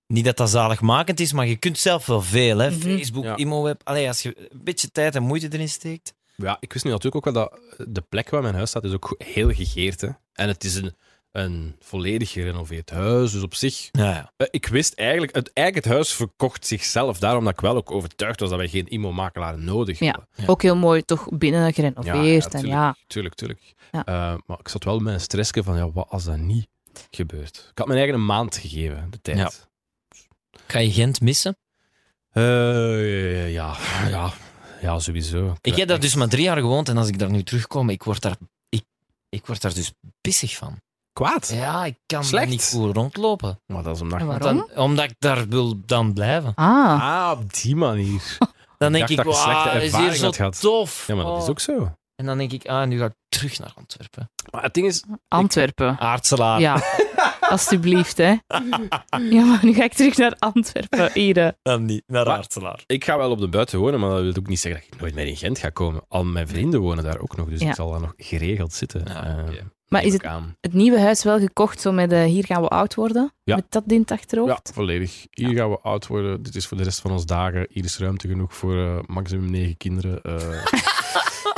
S2: Niet dat dat zaligmakend is, maar je kunt zelf wel veel. Hè?
S3: Mhm.
S2: Facebook,
S4: Ja.
S2: imoweb. Allee, als je een beetje tijd en moeite erin steekt.
S4: Ja, ik wist nu natuurlijk ook wel dat de plek waar mijn huis staat is ook heel gegeerd. Hè. En het is een, een volledig gerenoveerd huis, dus op zich
S2: Ja, ja.
S4: Eh, Ik wist eigenlijk, het, eigenlijk het huis verkocht zichzelf. Daarom dat ik wel ook overtuigd was dat wij geen IMO-makelaar nodig
S3: Ja.
S4: hadden.
S2: Ja.
S3: Ook heel mooi, toch binnen gerenoveerd. en
S4: tuurlijk,
S3: ja,
S4: tuurlijk, tuurlijk.
S3: Ja.
S4: Eh, maar ik zat wel met een stressje van, ja, wat als dat niet gebeurt? Ik had mijn eigen een maand gegeven, de tijd.
S2: Ja. Ga je Gent missen?
S4: Eh, ja, ja, ja, sowieso.
S2: Ik heb daar dus maar drie jaar gewoond en als ik daar nu terugkom, ik word daar, ik, ik word daar dus pissig van.
S4: Kwaad?
S2: Ja, ik kan
S4: Slecht.
S2: niet goed rondlopen.
S4: Maar dat is omdat...
S2: Want dan, omdat ik daar wil dan blijven.
S3: Ah,
S4: Ah, op die manier.
S2: Dan denk
S4: dacht
S2: ik,
S4: dat je slechte
S2: is hier
S4: ervaring
S2: zo
S4: had gehad.
S2: tof.
S4: Ja, maar dat is
S2: Oh.
S4: ook zo.
S2: En dan denk ik, ah, nu ga ik terug naar Antwerpen.
S4: Maar het ding is,
S3: Antwerpen.
S2: Aartselaar.
S3: Ja, alstublieft, hè. Ja, maar nu ga ik terug naar Antwerpen, Ide.
S2: Dan niet, naar
S4: Maar-
S2: Aartselaar.
S4: Ik ga wel op de buiten wonen, maar dat wil ook niet zeggen dat ik nooit meer in Gent ga komen. Al mijn vrienden wonen daar ook nog, dus
S3: Ja.
S4: ik zal daar nog geregeld zitten.
S2: Ja,
S4: Eh,
S2: oké.
S3: Maar is
S4: ik
S3: het,
S4: aan.
S3: het nieuwe huis wel gekocht, zo met de hier gaan we oud worden?
S4: Ja.
S3: Met dat in het
S4: Ja,
S3: achterhoofd?
S4: volledig. Hier gaan we oud worden. Dit is voor de rest van ons dagen. Hier is ruimte genoeg voor eh, maximum negen kinderen. Eh,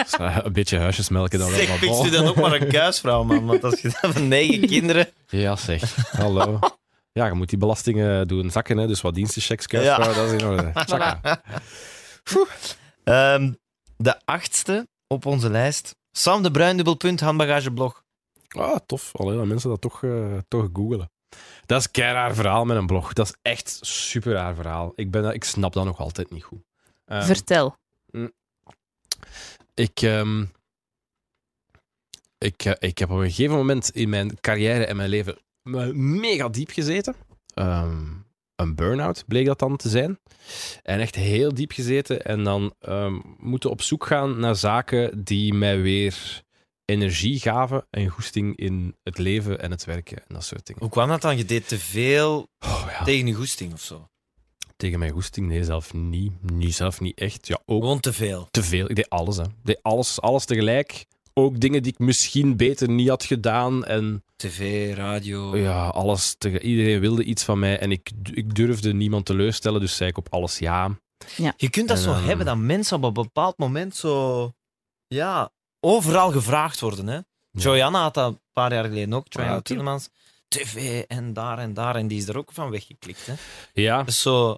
S4: dus, eh, een beetje huisjesmelken dan wel.
S2: Zeg, dan ook maar een kuisvrouw, man. Want als je dan van negen kinderen...
S4: Ja, zeg. Hallo. Ja, je moet die belastingen doen zakken, hè. dus wat dienstenchecks, kuisvrouw, dat is in orde.
S2: Ehm, de achtste op onze lijst. Sam de Bruin, dubbelpunt, handbagageblog.
S4: Ah, tof. Allee, dat mensen dat toch, eh, toch googelen. Dat is een raar verhaal met een blog. Dat is echt super raar verhaal. Ik, ben, ik snap dat nog altijd niet goed. Ehm,
S3: Vertel.
S4: Ik, ehm, ik, eh, ik heb op een gegeven moment in mijn carrière en mijn leven me- mega diep gezeten. Ehm, een burn-out bleek dat dan te zijn. En echt heel diep gezeten. En dan ehm, moeten op zoek gaan naar zaken die mij weer energie gaven en goesting in het leven en het werken en dat soort dingen.
S2: Hoe kwam dat dan? Je deed te veel
S4: Oh, ja.
S2: tegen je goesting of zo?
S4: Tegen mijn goesting? Nee, zelf niet. niet. Zelf niet echt. Ja, ook
S2: Gewoon te veel.
S4: te veel. Ik deed alles. Hè. Ik deed alles, alles tegelijk. Ook dingen die ik misschien beter niet had gedaan. En
S2: TV, radio.
S4: ja, alles. Iedereen wilde iets van mij. En ik, ik durfde niemand teleurstellen, dus zei ik op alles ja.
S2: Je kunt dat
S4: En,
S2: zo
S4: ehm,
S2: hebben dat mensen op een bepaald moment zo. Ja, overal gevraagd worden. Hè? Joanna had dat een paar jaar geleden ook. Joanna
S4: Ja,
S2: Tillemans. TV en daar en daar. En die is er ook van weggeklikt. Hè?
S4: Ja,
S2: is zo.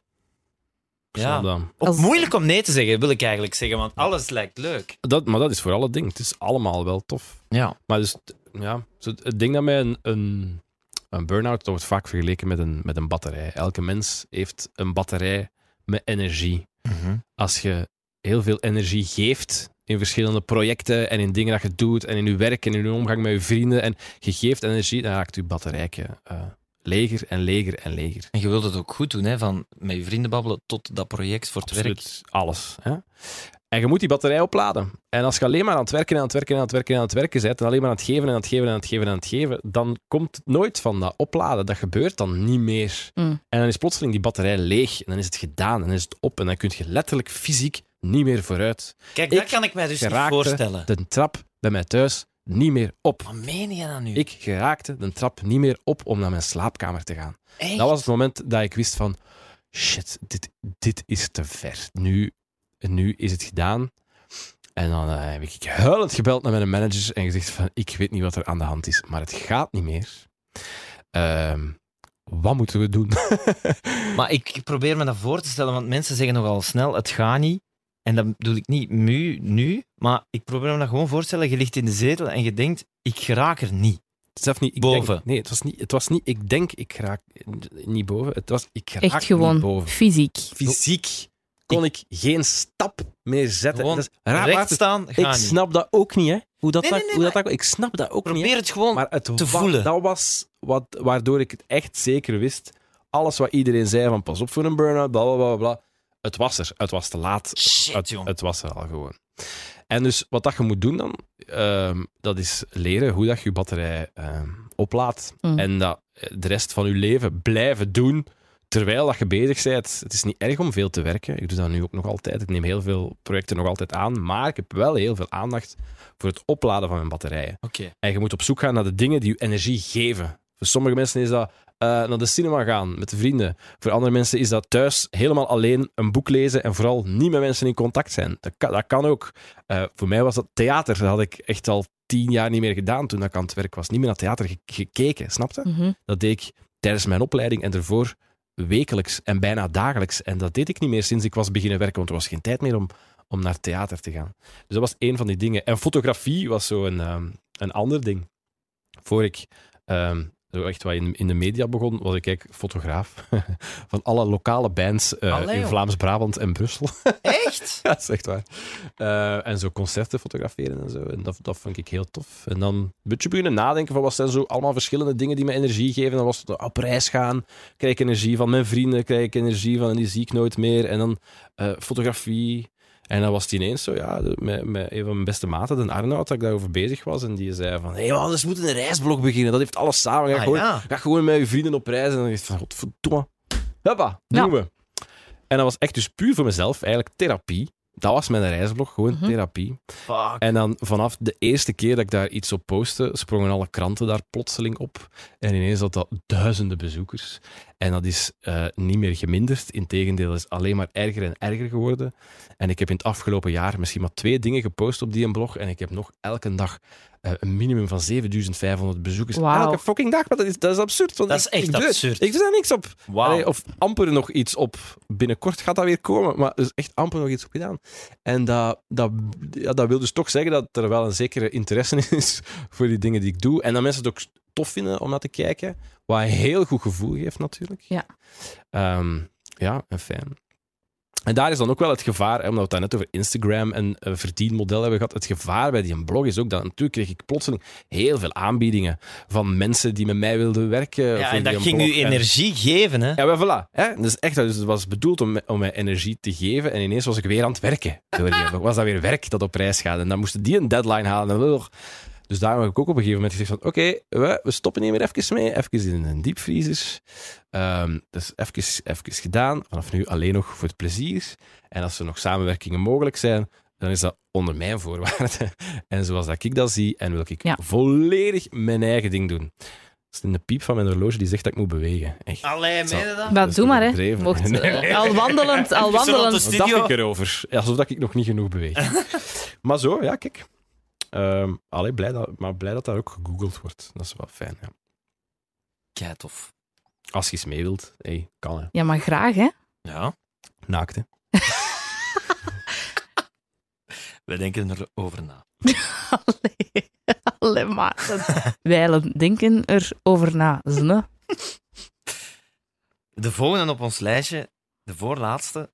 S2: Ja.
S4: dat.
S2: Ook
S3: Als-
S2: moeilijk om nee te zeggen, wil ik eigenlijk zeggen. Want alles lijkt leuk.
S4: dat. Maar dat is voor alle dingen. Het is allemaal wel tof.
S2: Ja.
S4: Maar dus, ja, het- ding dat mij een, een, een burn-out dat wordt vaak vergeleken met een, met een batterij. Elke mens heeft een batterij met energie. als je heel veel energie geeft in verschillende projecten en in dingen dat je doet en in je werk en in je omgang met je vrienden en je geeft energie, dan raakt je batterijtje eh, leger en leger en leger.
S2: En je wilt het ook goed doen, hè? van met je vrienden babbelen tot dat project voor het werk.
S4: Absoluut. Alles. Hè? En je moet die batterij opladen. En als je alleen maar aan het werken en aan het werken en aan het werken en aan het werken bent, en alleen maar aan het geven en aan het geven en aan het geven en aan het geven, dan komt het nooit van dat opladen. Dat gebeurt dan niet meer.
S3: Mm.
S4: En dan is plotseling die batterij leeg. En dan is het gedaan. En dan is het op. En dan kun je letterlijk fysiek niet meer vooruit.
S2: Kijk,
S4: Ik
S2: dat kan ik mij dus niet voorstellen.
S4: de trap bij mij thuis niet meer op.
S2: Wat meen je dan nu?
S4: Ik geraakte de trap niet meer op om naar mijn slaapkamer te gaan.
S2: Echt?
S4: Dat was het moment dat ik wist van... Shit, dit, dit is te ver. Nu, nu is het gedaan. En dan eh, heb ik huilend gebeld naar mijn manager en gezegd van... Ik weet niet wat er aan de hand is, maar het gaat niet meer. Ehm, wat moeten we doen?
S2: Maar ik probeer me dat voor te stellen, want mensen zeggen nogal snel, het gaat niet. En dat bedoel ik niet nu, nu, maar ik probeer me dat gewoon voor te stellen. Je ligt in de zetel en je denkt, ik geraak er niet.
S4: Zelf niet, ik
S2: Boven.
S4: Denk, nee, het was, niet, het was niet... Ik denk, ik raak niet boven. Het was, ik raak
S3: Echt gewoon
S4: niet boven.
S3: fysiek.
S4: Fysiek kon ik geen stap meer zetten.
S2: Gewoon
S4: Dat is raar,
S2: staan,
S4: Ik
S2: niet.
S4: snap dat ook niet, hè. Hoe dat,
S2: Nee,
S4: dat,
S2: nee, nee,
S4: hoe dat, dat- ik snap dat ook niet.
S2: Probeer het gewoon
S4: Maar het
S2: te voelen.
S4: Dat was wat, waardoor ik het echt zeker wist. Alles wat iedereen zei van pas op voor een burn-out, bla bla bla bla. Het was er. Het was te laat.
S2: Shit,
S4: het, was er al gewoon. En dus wat dat je moet doen dan, ehm, dat is leren hoe dat je je batterij ehm, oplaadt.
S3: Mm.
S4: En dat de rest van je leven blijven doen terwijl dat je bezig bent. Het is niet erg om veel te werken. Ik doe dat nu ook nog altijd. Ik neem heel veel projecten nog altijd aan. Maar ik heb wel heel veel aandacht voor het opladen van mijn batterijen.
S2: Oké.
S4: En je moet op zoek gaan naar de dingen die je energie geven. Voor sommige mensen is dat naar de cinema gaan met de vrienden. Voor andere mensen is dat thuis helemaal alleen een boek lezen en vooral niet met mensen in contact zijn. Dat kan, dat kan ook. Eh, voor mij was dat theater. Dat had ik echt al tien jaar niet meer gedaan toen ik aan het werk was. Niet meer naar theater ge- gekeken, snapte?
S3: Mhm.
S4: Dat deed ik tijdens mijn opleiding en ervoor wekelijks en bijna dagelijks. En dat deed ik niet meer sinds ik was beginnen werken, want er was geen tijd meer om, om naar theater te gaan. Dus dat was één van die dingen. En fotografie was zo een, ehm, een ander ding. Voor ik ehm, echt wat in, in de media begon, was ik eigenlijk fotograaf van alle lokale bands eh,
S2: Allee,
S4: in. Vlaams-Brabant en Brussel.
S2: Echt?
S4: ja, dat is echt waar. Eh, en zo concerten fotograferen en zo. En dat, dat vond ik heel tof. En dan een beetje beginnen nadenken van wat zijn zo allemaal verschillende dingen die me energie geven. Dan was het op reis gaan, krijg ik energie van mijn vrienden, krijg ik energie van en die zie ik nooit meer. En dan eh, fotografie. En dan was het ineens zo, ja, met, met een van mijn beste maten, de Arnoud, dat ik daarover bezig was. En die zei van, hé, hey, man, dus we moeten een reisblog beginnen. Dat heeft alles samen. Ga,
S2: Ah,
S4: gewoon,
S2: ja.
S4: ga gewoon met je vrienden op reis. En dan dacht ik van, godverdomme. Hoppa, doen
S3: Ja.
S4: we. En dat was echt dus puur voor mezelf, eigenlijk therapie. Dat was mijn reisblog, gewoon
S3: Mhm.
S4: therapie.
S2: Fuck.
S4: En dan vanaf de eerste keer dat ik daar iets op postte, sprongen alle kranten daar plotseling op. En ineens had dat duizenden bezoekers. En dat is eh, niet meer geminderd. Integendeel, dat is alleen maar erger en erger geworden. En ik heb in het afgelopen jaar misschien maar twee dingen gepost op die een blog. En ik heb nog elke dag eh, een minimum van 7500 bezoekers. Elke fucking dag, maar dat is, dat is absurd. want
S2: Dat is
S4: ik-
S2: echt
S4: ik doe-
S2: absurd.
S4: Ik doe daar niks op. Allee, of amper nog iets op. Binnenkort gaat dat weer komen, maar er is echt amper nog iets op gedaan. En dat, dat, ja, dat wil dus toch zeggen dat er wel een zekere interesse in is voor die dingen die ik doe. En dat mensen het ook tof vinden om naar te kijken. Wat een heel goed gevoel geeft, natuurlijk.
S3: Ja.
S4: Ehm, ja, en fijn. En daar is dan ook wel het gevaar, hè, omdat we het daar net over Instagram en uh, verdienmodel hebben gehad. Het gevaar bij die blog is ook dat natuurlijk kreeg ik plotseling heel veel aanbiedingen van mensen die met mij wilden werken.
S2: Ja,
S4: voor
S2: en dat ging
S4: blog.
S2: u
S4: En-
S2: energie geven, hè?
S4: ja, maar voilà. Hè? Dus echt, dus het was bedoeld om, om mij energie te geven. En ineens was ik weer aan het werken. Door die was dat weer werk dat op prijs gaat. En dan moesten die een deadline halen. En. Dus daarom heb ik ook op een gegeven moment gezegd van... Oké, we, we stoppen hier weer even mee. Even in een diepvriezer. Ehm dus even, even gedaan. Vanaf nu alleen nog voor het plezier. En als er nog samenwerkingen mogelijk zijn, dan is dat onder mijn voorwaarden. En zoals dat ik dat zie, en wil ik
S3: Ja.
S4: volledig mijn eigen ding doen. Dat is in de piep van mijn horloge die zegt dat ik moet bewegen. Echt.
S2: Allee,
S4: Zo.
S2: meen je dat?
S3: Maar doe maar, hè. Mocht,
S4: Nee.
S3: al wandelend, al wandelend.
S4: Wat
S2: Studio.
S4: dacht ik erover? Alsof dat ik nog niet genoeg beweeg. maar zo, ja, kijk. Ehm allee, blij dat, maar blij dat daar ook gegoogeld wordt. Dat is wel fijn. Ja.
S2: Kei tof.
S4: Als je eens mee wilt, hey, kan hè.
S3: Ja, maar graag, hè.
S2: Ja,
S4: Naakt, hè.
S2: we denken erover na.
S3: Allee, allee maar. Wij denken erover na. Zne.
S2: De volgende op ons lijstje, de voorlaatste.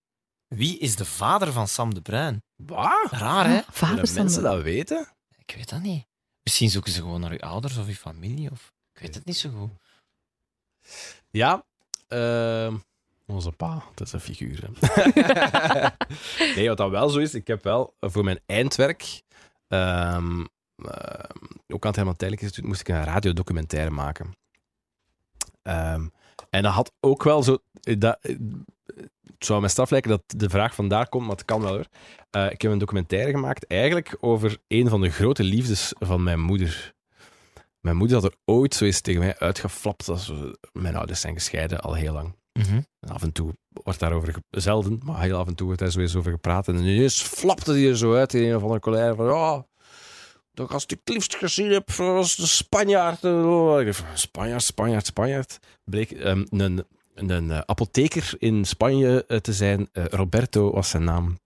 S2: Wie is de vader van Sam de Bruin?
S4: Wat?
S2: Raar, hè?
S3: Vader
S4: mensen
S3: de-
S4: dat weten?
S2: Ik weet dat niet. Misschien zoeken ze gewoon naar uw ouders of uw familie. Of... Ik weet het niet zo goed.
S4: Ja. ehm, onze pa, dat is een figuur. hè. nee, wat dat wel zo is, ik heb wel eh, voor mijn eindwerk, ehm, ehm, ook aan het Herman Tijdelijk Instituut, moest ik een radiodocumentaire maken. En dat had ook wel zo... Dat, het zou mij straf lijken dat de vraag vandaar komt, maar het kan wel hoor. Eh, ik heb een documentaire gemaakt eigenlijk over een van de grote liefdes van mijn moeder. Mijn moeder had er ooit zo eens tegen mij uitgeflapt. Dat ze- mijn ouders zijn gescheiden al heel lang. En af en toe wordt daarover, ge- zelden, maar heel af en toe wordt daar zo eens over gepraat. En ineens flapte die er zo uit in een of andere collega van, ja, dat als ik het liefst gezien heb, was de Spanjaard. Oh, Spanjaard, Spanjaard, Spanjaard. Bleek ehm, een, een, eh, apotheker in Spanje eh, te zijn. Eh, Roberto was zijn naam.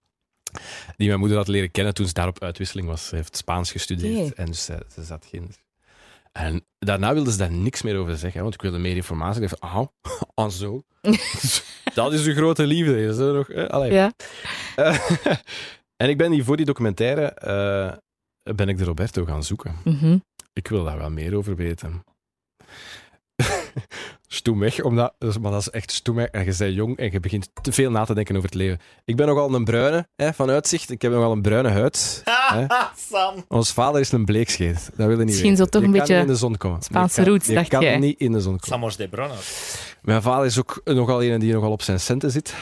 S4: Die mijn moeder had leren kennen toen ze daar op uitwisseling was. Ze heeft Spaans gestudeerd en dus ze, ze zat geen... En daarna wilde ze daar niks meer over zeggen, want ik wilde meer informatie. Ik dacht, ah, ah zo. dat is uw grote liefde. Is er nog, eh.
S3: Ja.
S4: En ik ben die voor die documentaire ben ik de Roberto gaan zoeken.
S3: Mhm.
S4: Ik wil daar wel meer over weten. stoemweg, omdat, maar dat is echt stoemweg. En je bent jong en je begint te veel na te denken over het leven. Ik ben nogal een bruine hè, van uitzicht. Ik heb nogal een bruine huid. Hè?
S2: Sam.
S4: Ons vader is een bleekscheet. Dat wil je niet
S3: Misschien zo toch
S4: Je
S3: een beetje
S4: in de zon komen.
S3: Spaanse
S4: Je kan-
S3: roots,
S4: Je
S3: dacht
S4: kan
S3: jij.
S4: niet in de zon komen.
S2: Samos de Brona.
S4: Mijn vader is ook nogal een die nogal op zijn centen zit.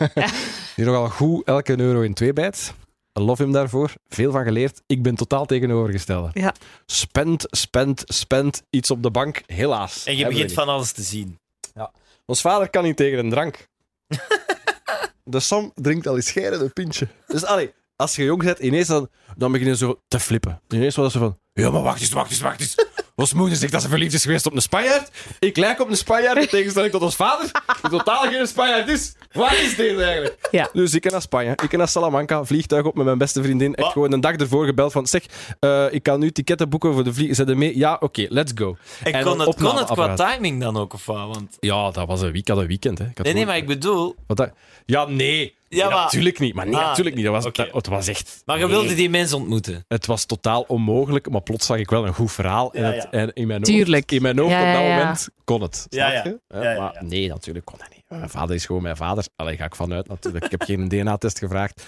S4: die nogal goed elke euro in twee bijt. Love hem daarvoor. Veel van geleerd. Ik ben totaal tegenovergestelde.
S3: Ja.
S4: Spend, spend, spend. Iets op de bank. Helaas.
S2: En je begint van alles te zien.
S4: Ons vader kan niet tegen een drank. de Sam drinkt al eens scheiden een pintje. Dus allee, als je jong bent, ineens dan, dan begin je zo te flippen. Ineens was ze van... Ja, maar wacht eens, wacht eens, wacht eens. Ons moeder zegt dat ze verliefd is geweest op een Spanjaard. Ik lijk op een Spanjaard in tegenstelling tot ons vader, die totaal geen Spanjaard is. Wat is dit eigenlijk?
S3: Ja.
S4: Dus ik ga naar Spanje. Ik ga naar Salamanca, vliegtuig op met mijn beste vriendin. Echt
S2: Wat?
S4: gewoon een dag ervoor gebeld van... Zeg, eh, ik kan nu ticketten boeken voor de vlieg. Zet er mee? Ja, oké, let's go.
S2: En,
S4: En
S2: kon, het, kon het qua timing dan ook, of wat? Want...
S4: Ja, dat was een week, had een weekend. Hè. Ik had
S2: Nee, nee,
S4: gewoon-
S2: maar ik bedoel...
S4: Wat dat- Ja, nee.
S2: Ja, maar-
S4: Natuurlijk niet. Maar nee,
S2: Ah,
S4: natuurlijk niet. Dat was,
S2: oké.
S4: dat- het was echt...
S2: Maar je
S4: nee.
S2: wilde die mensen ontmoeten.
S4: Het was totaal onmogelijk, maar plots zag ik wel een goed verhaal. En,
S2: Ja,
S4: het- en in mijn
S3: Tuurlijk.
S4: in mijn hoofd
S3: Ja,
S4: op
S3: ja,
S4: dat
S3: ja.
S4: moment kon het.
S2: Ja,
S4: snap
S2: ja.
S4: je?
S2: Ja, ja,
S4: Maar
S2: ja.
S4: nee, natuurlijk kon dat niet. Mijn vader is gewoon mijn vader. Alleen ga ik vanuit natuurlijk. Ik heb geen DNA-test gevraagd.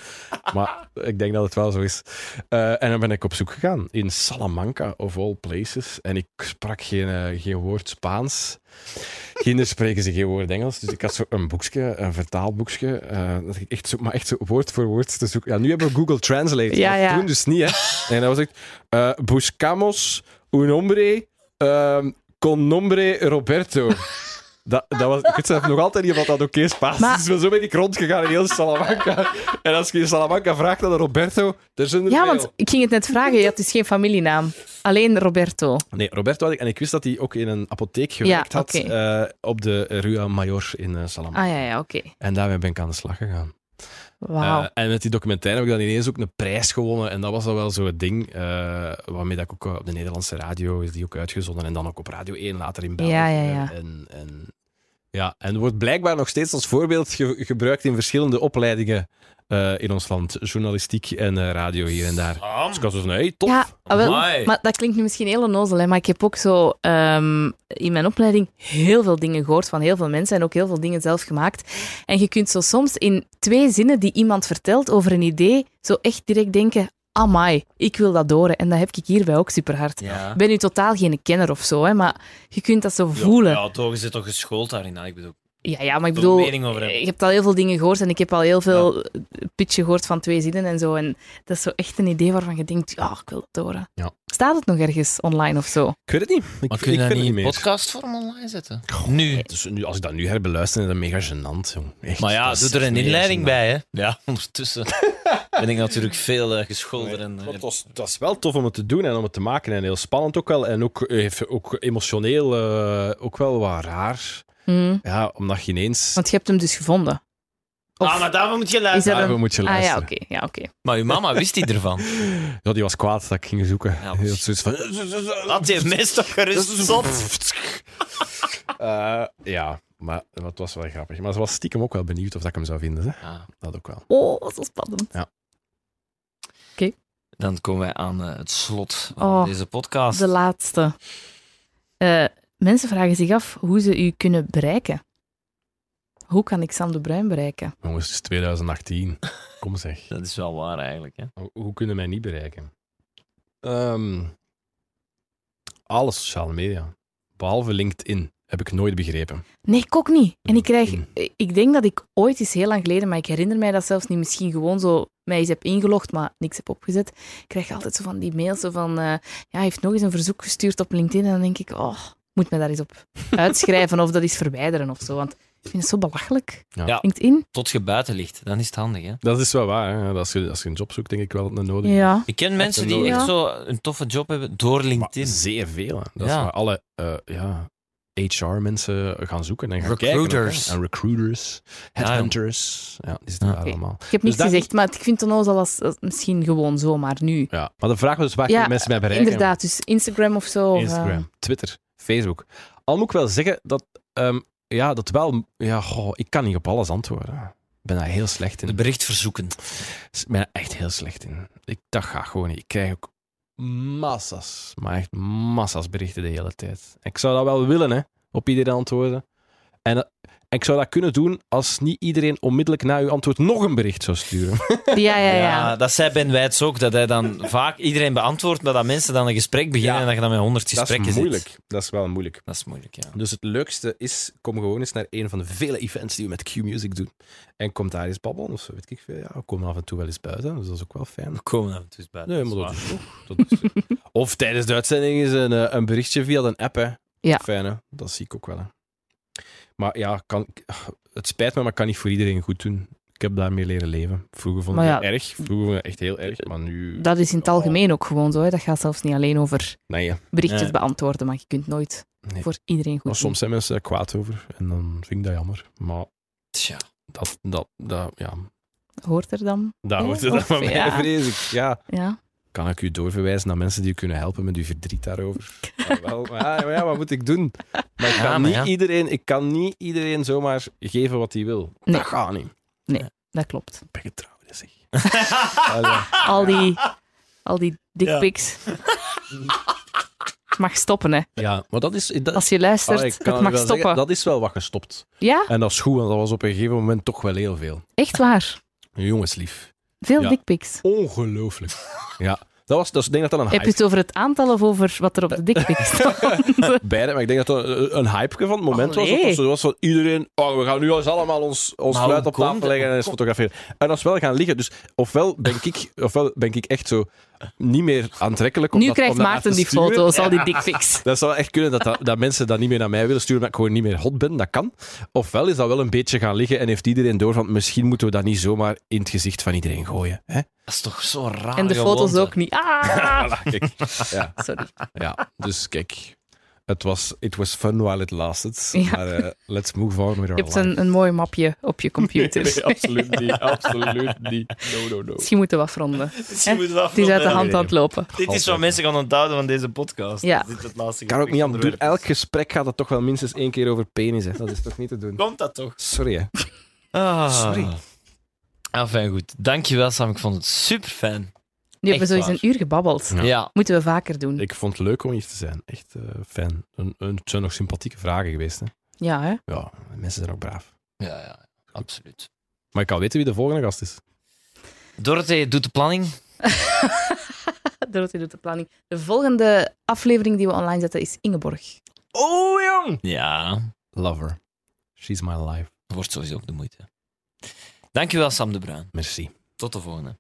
S4: Maar ik denk dat het wel zo is. Eh, en dan ben ik op zoek gegaan in Salamanca, of all places. En ik sprak geen, eh, geen woord Spaans. Kinderen spreken ze geen woord Engels. Dus ik had zo een boekje, een vertaalboekje. dat ik echt zo, maar echt zo woord voor woord te zoeken. Ja, nu hebben we Google Translate.
S3: Ja, ja.
S4: Toen dus niet, hè. En dat was echt... buscamos un hombre con nombre Roberto. Dat, dat was, ik weet zelf nog altijd niet wat dat oké Spaans
S3: Maar-
S4: is. Dus zo ben ik rondgegaan in heel Salamanca. En als je in Salamanca vraagt naar Roberto, er zijn er
S3: Ja,
S4: veel.
S3: want ik ging het net vragen. Je had dus geen familienaam. Alleen Roberto.
S4: Nee, Roberto had ik. En ik wist dat hij ook in een apotheek gewerkt had eh, op de Rua Mayor in eh, Salamanca.
S3: Ah ja, ja, oké.
S4: En daarmee ben ik aan de slag gegaan. Eh, en met die documentaire heb ik dan ineens ook een prijs gewonnen. En dat was dan wel zo het ding. eh, waarmee dat ik ook eh, op de Nederlandse radio is die ook uitgezonden. En dan ook op Radio 1 later in België.
S3: Ja, ja, ja.
S4: En, en Ja, en wordt blijkbaar nog steeds als voorbeeld ge- gebruikt in verschillende opleidingen eh, in ons land. Journalistiek en eh, radio hier en daar. Dus ik was zo van, hey, tof.
S3: Ja, ah, wel, maar dat klinkt nu misschien heel onnozel, hè, maar ik heb ook zo ehm, in mijn opleiding heel veel dingen gehoord van heel veel mensen en ook heel veel dingen zelf gemaakt. En je kunt zo soms in twee zinnen die iemand vertelt over een idee, zo echt direct denken, amai, ik wil dat door. En dat heb ik hierbij ook super hard.
S2: Ja.
S3: Ik ben nu totaal geen kenner of zo, hè, maar je kunt dat zo voelen. Ja,
S2: Ja, toch, je zit toch geschoold daarin. Ik bedoel,
S3: ja, maar ik bedoel,
S2: mening over hebben.
S3: je hebt al heel veel dingen gehoord en ik heb al heel veel pitchen gehoord van twee zinnen en zo. En dat is zo echt een idee waarvan je denkt, ja, ik wil dat horen.
S4: Ja.
S3: Staat het nog ergens online of zo?
S4: Ik weet het niet. Ik,
S2: maar
S4: ik
S2: kun je
S4: vind
S2: dat
S4: het
S2: niet in podcastvorm online zetten? nu.
S4: Dus nu, als ik dat nu herbeluister, is dat mega gênant. Jong. Echt,
S2: Maar ja,
S4: dat
S2: doe er een inleiding bij, hè? Ja, ondertussen ben ik natuurlijk veel eh, gescholden. En,
S4: Maar het, was, het was wel tof om het te doen en om het te maken. En heel spannend ook wel. En ook, eh, heeft ook emotioneel eh, ook wel wat raar.
S3: Hm.
S4: Ja, omdat je ineens...
S3: Want je hebt hem dus gevonden. Of
S2: Ah, maar daarvoor moet je
S3: is
S2: luisteren.
S3: er
S4: Daarvoor
S3: een...
S4: moet je
S3: Ah ja,
S4: luisteren.
S3: oké. Ja, oké.
S2: Maar uw mama wist die ervan.
S4: Ja, die was kwaad dat ik ging zoeken.
S2: Ja,
S4: Die had zoiets van...
S2: Laat die mes toch gerust zot.
S4: Eh, ja, maar het was wel grappig. Maar ze was stiekem ook wel benieuwd of dat ik hem zou vinden. Hè?
S2: Ja,
S4: Dat ook wel.
S3: Oh, zo spannend.
S2: dan komen wij aan eh, het slot van
S3: Oh,
S2: deze podcast.
S3: De laatste. Eh, mensen vragen zich af hoe ze u kunnen bereiken. Hoe kan ik Sam de Bruin bereiken?
S4: Jongens, het is 2018. Kom zeg.
S2: Dat is wel waar eigenlijk. Hè?
S4: Hoe, hoe kunnen mij niet bereiken? Ehm, alle sociale media. Behalve LinkedIn. Heb ik nooit begrepen.
S3: Nee, ik ook niet. En ik krijg...
S4: Mm.
S3: Ik denk dat ik ooit eens heel lang geleden, maar ik herinner mij dat zelfs niet, misschien gewoon zo mij eens heb ingelogd, maar niks heb opgezet. Ik krijg altijd zo van die mails zo van... eh, ja, hij heeft nog eens een verzoek gestuurd op LinkedIn. En dan denk ik, oh, moet mij daar eens op uitschrijven of dat eens verwijderen of zo. Want ik vind het zo belachelijk.
S4: Ja.
S2: Ja.
S3: LinkedIn?
S2: Tot je buiten ligt, dan is het handig. Hè?
S4: Dat is wel waar. Hè? Als, je, als je een job zoekt, denk ik wel dat het nodig is.
S3: Ja.
S2: Ik ken mensen die echt
S3: Ja.
S2: zo een toffe job hebben door
S4: Maar
S2: LinkedIn.
S4: zeer veel. Hè. Dat is
S2: Ja.
S4: waar alle eh, ja, HR-mensen gaan zoeken en gaan
S2: Recruiters.
S4: kijken. En recruiters, headhunters. Ja, die zitten
S2: Ja.
S4: daar allemaal.
S3: Ik heb niets
S4: dat-
S3: gezegd, maar ik vind het onnozel als, als misschien gewoon zomaar nu.
S4: Ja. Maar de vraag was dus waar
S3: Ja,
S4: kunnen mensen mij bereiken?
S3: Inderdaad, dus Instagram of zo. of, eh,
S4: Instagram, Twitter, Facebook. Al moet ik wel zeggen dat, ehm, ja, dat wel... Ja, goh, ik kan niet op alles antwoorden. Ik ben daar heel slecht in.
S2: De bericht verzoeken.
S4: Ik ben er echt heel slecht in. Ik, dat gaat gewoon niet. Ik krijg ook massa's, maar echt massa's berichten de hele tijd. Ik zou dat wel willen, hè, op iedereen antwoorden. En, eh, en ik zou dat kunnen doen als niet iedereen onmiddellijk na uw antwoord nog een bericht zou sturen.
S3: ja, ja, ja.
S2: Ja, dat zei Ben Wijts ook, dat hij dan vaak iedereen beantwoordt, maar dat mensen dan een gesprek beginnen
S4: Ja.
S2: en dat je dan met honderd
S4: dat is
S2: gesprekken zit.
S4: moeilijk. Dat is wel moeilijk.
S2: Dat is moeilijk, ja.
S4: Dus het leukste is, kom gewoon eens naar een van de vele events die we met Q-Music doen. En kom daar eens babbelen of zo, weet ik veel. Ja, we komen af en toe wel eens buiten, dus dat is ook wel fijn.
S2: We komen af en toe eens buiten.
S4: Nee,
S2: dat is
S4: maar dat is, dat is- Of tijdens de uitzending is een, eh, een berichtje via een app. Hè.
S3: Ja.
S4: Fijn, hè? Dat zie ik ook wel. Hè. Maar ja, kan, het spijt me, maar ik kan niet voor iedereen goed doen. Ik heb daarmee leren leven. Vroeger vond ik het erg. Vroeger vond ik het echt heel erg, maar nu...
S3: Dat is in het algemeen ook gewoon zo. Hè. Dat gaat zelfs niet alleen over
S4: Nee, ja.
S3: berichtjes
S2: Nee.
S3: beantwoorden, maar je kunt nooit
S4: Nee.
S3: voor iedereen goed
S4: Maar
S3: doen.
S4: soms zijn mensen er kwaad over en dan vind ik dat jammer. Maar
S2: Tja.
S4: dat, dat, dat, ja,
S3: Hoort er dan?
S4: daar
S3: Ja,
S4: hoort het
S3: of-
S4: dan van mij,
S3: ja.
S4: vrees ik. Ja.
S3: Ja.
S4: Kan ik u doorverwijzen naar mensen die u kunnen helpen met uw verdriet daarover? Ja, wel, maar ja, wat moet ik doen? Maar ik
S2: Ja,
S4: kan,
S2: maar
S4: niet,
S2: ja.
S4: iedereen, ik kan niet iedereen zomaar geven wat hij wil.
S3: Nee.
S4: Dat gaat niet.
S3: Dat klopt.
S4: Ik ben getrouwd, zeg.
S3: Al die, al die dickpics. Het mag stoppen, hè.
S4: Ja, maar dat is... Dat,
S3: Als je luistert, het mag stoppen.
S4: zeggen, dat is wel wat gestopt.
S3: Ja,
S4: En dat is goed, want dat was op een gegeven moment toch wel heel veel.
S3: echt waar.
S4: Jongenslief.
S3: Veel
S4: Ja.
S3: dickpics.
S4: Ongelooflijk. Ja. Dat was, dat ik denk dat dat een
S3: Heb je
S4: hype
S3: het over het aantal of over wat er op de dickpics staat?
S4: Beide, maar ik denk dat dat een, een hype van het moment was.
S3: Allee.
S4: Dat was, was van iedereen, oh, we gaan nu eens allemaal ons, ons fluit op tafel
S2: dat?
S4: leggen en eens fotograferen. En dat is wel gaan liggen. Dus ofwel ben ik, ofwel ben ik echt zo niet meer aantrekkelijk. om
S3: nu
S4: dat-
S3: krijgt
S4: om
S3: Maarten
S4: te
S3: die
S4: sturen.
S3: foto's, al die dickpics.
S4: Dat zou echt kunnen dat, dat, dat mensen dat niet meer naar mij willen sturen, omdat ik gewoon niet meer hot ben. Dat kan. Ofwel is dat wel een beetje gaan liggen en heeft iedereen door van misschien moeten we dat niet zomaar in het gezicht van iedereen gooien. Hè?
S2: Dat is toch zo raar.
S3: En de foto's ook niet. Ah!
S4: Voilà, kijk. Ja,
S3: Sorry.
S4: ja, dus kijk. Het was, it was fun while it lasted.
S3: Ja.
S4: Maar eh, let's move on with our
S3: Je hebt
S4: life.
S3: een, een mooi mapje op je computer.
S4: Nee, absoluut niet. Absoluut niet. No, no, no.
S3: Misschien moeten we afronden.
S2: Misschien moeten we
S3: Het is uit de
S2: afronden.
S3: hand aan het lopen.
S2: Dit is wat mensen gaan onthouden van deze podcast.
S3: Ja.
S2: Dit is het laatste
S4: Kan ook niet aan doen.
S2: gesprek
S4: Elk gesprek gaat het toch wel minstens één keer over penis. Hè. Dat is toch niet te doen.
S2: Komt dat toch?
S4: Sorry, hè.
S2: Ah.
S4: Sorry.
S2: Ah, fijn goed. Dankjewel Sam, ik vond het super fijn.
S3: Nu hebben we
S2: Echt
S3: zo eens
S2: waar.
S3: een uur gebabbeld.
S4: Ja.
S2: Ja.
S3: Moeten we vaker doen.
S4: Ik vond het leuk om hier te zijn. Echt eh, fijn. Een, een, het zijn nog sympathieke vragen geweest. Hè.
S3: Ja, hè?
S4: Ja, mensen zijn ook braaf.
S2: Ja, ja, absoluut.
S4: Maar ik kan weten wie de volgende gast is.
S2: Dorothee doet de planning.
S3: Dorothee doet de planning. De volgende aflevering die we online zetten is Ingeborg.
S4: Oh, jong!
S2: Ja,
S4: Lover. She's my life.
S2: wordt sowieso ook de moeite. Dankjewel Sam de Bruin.
S4: Merci.
S2: Tot de volgende.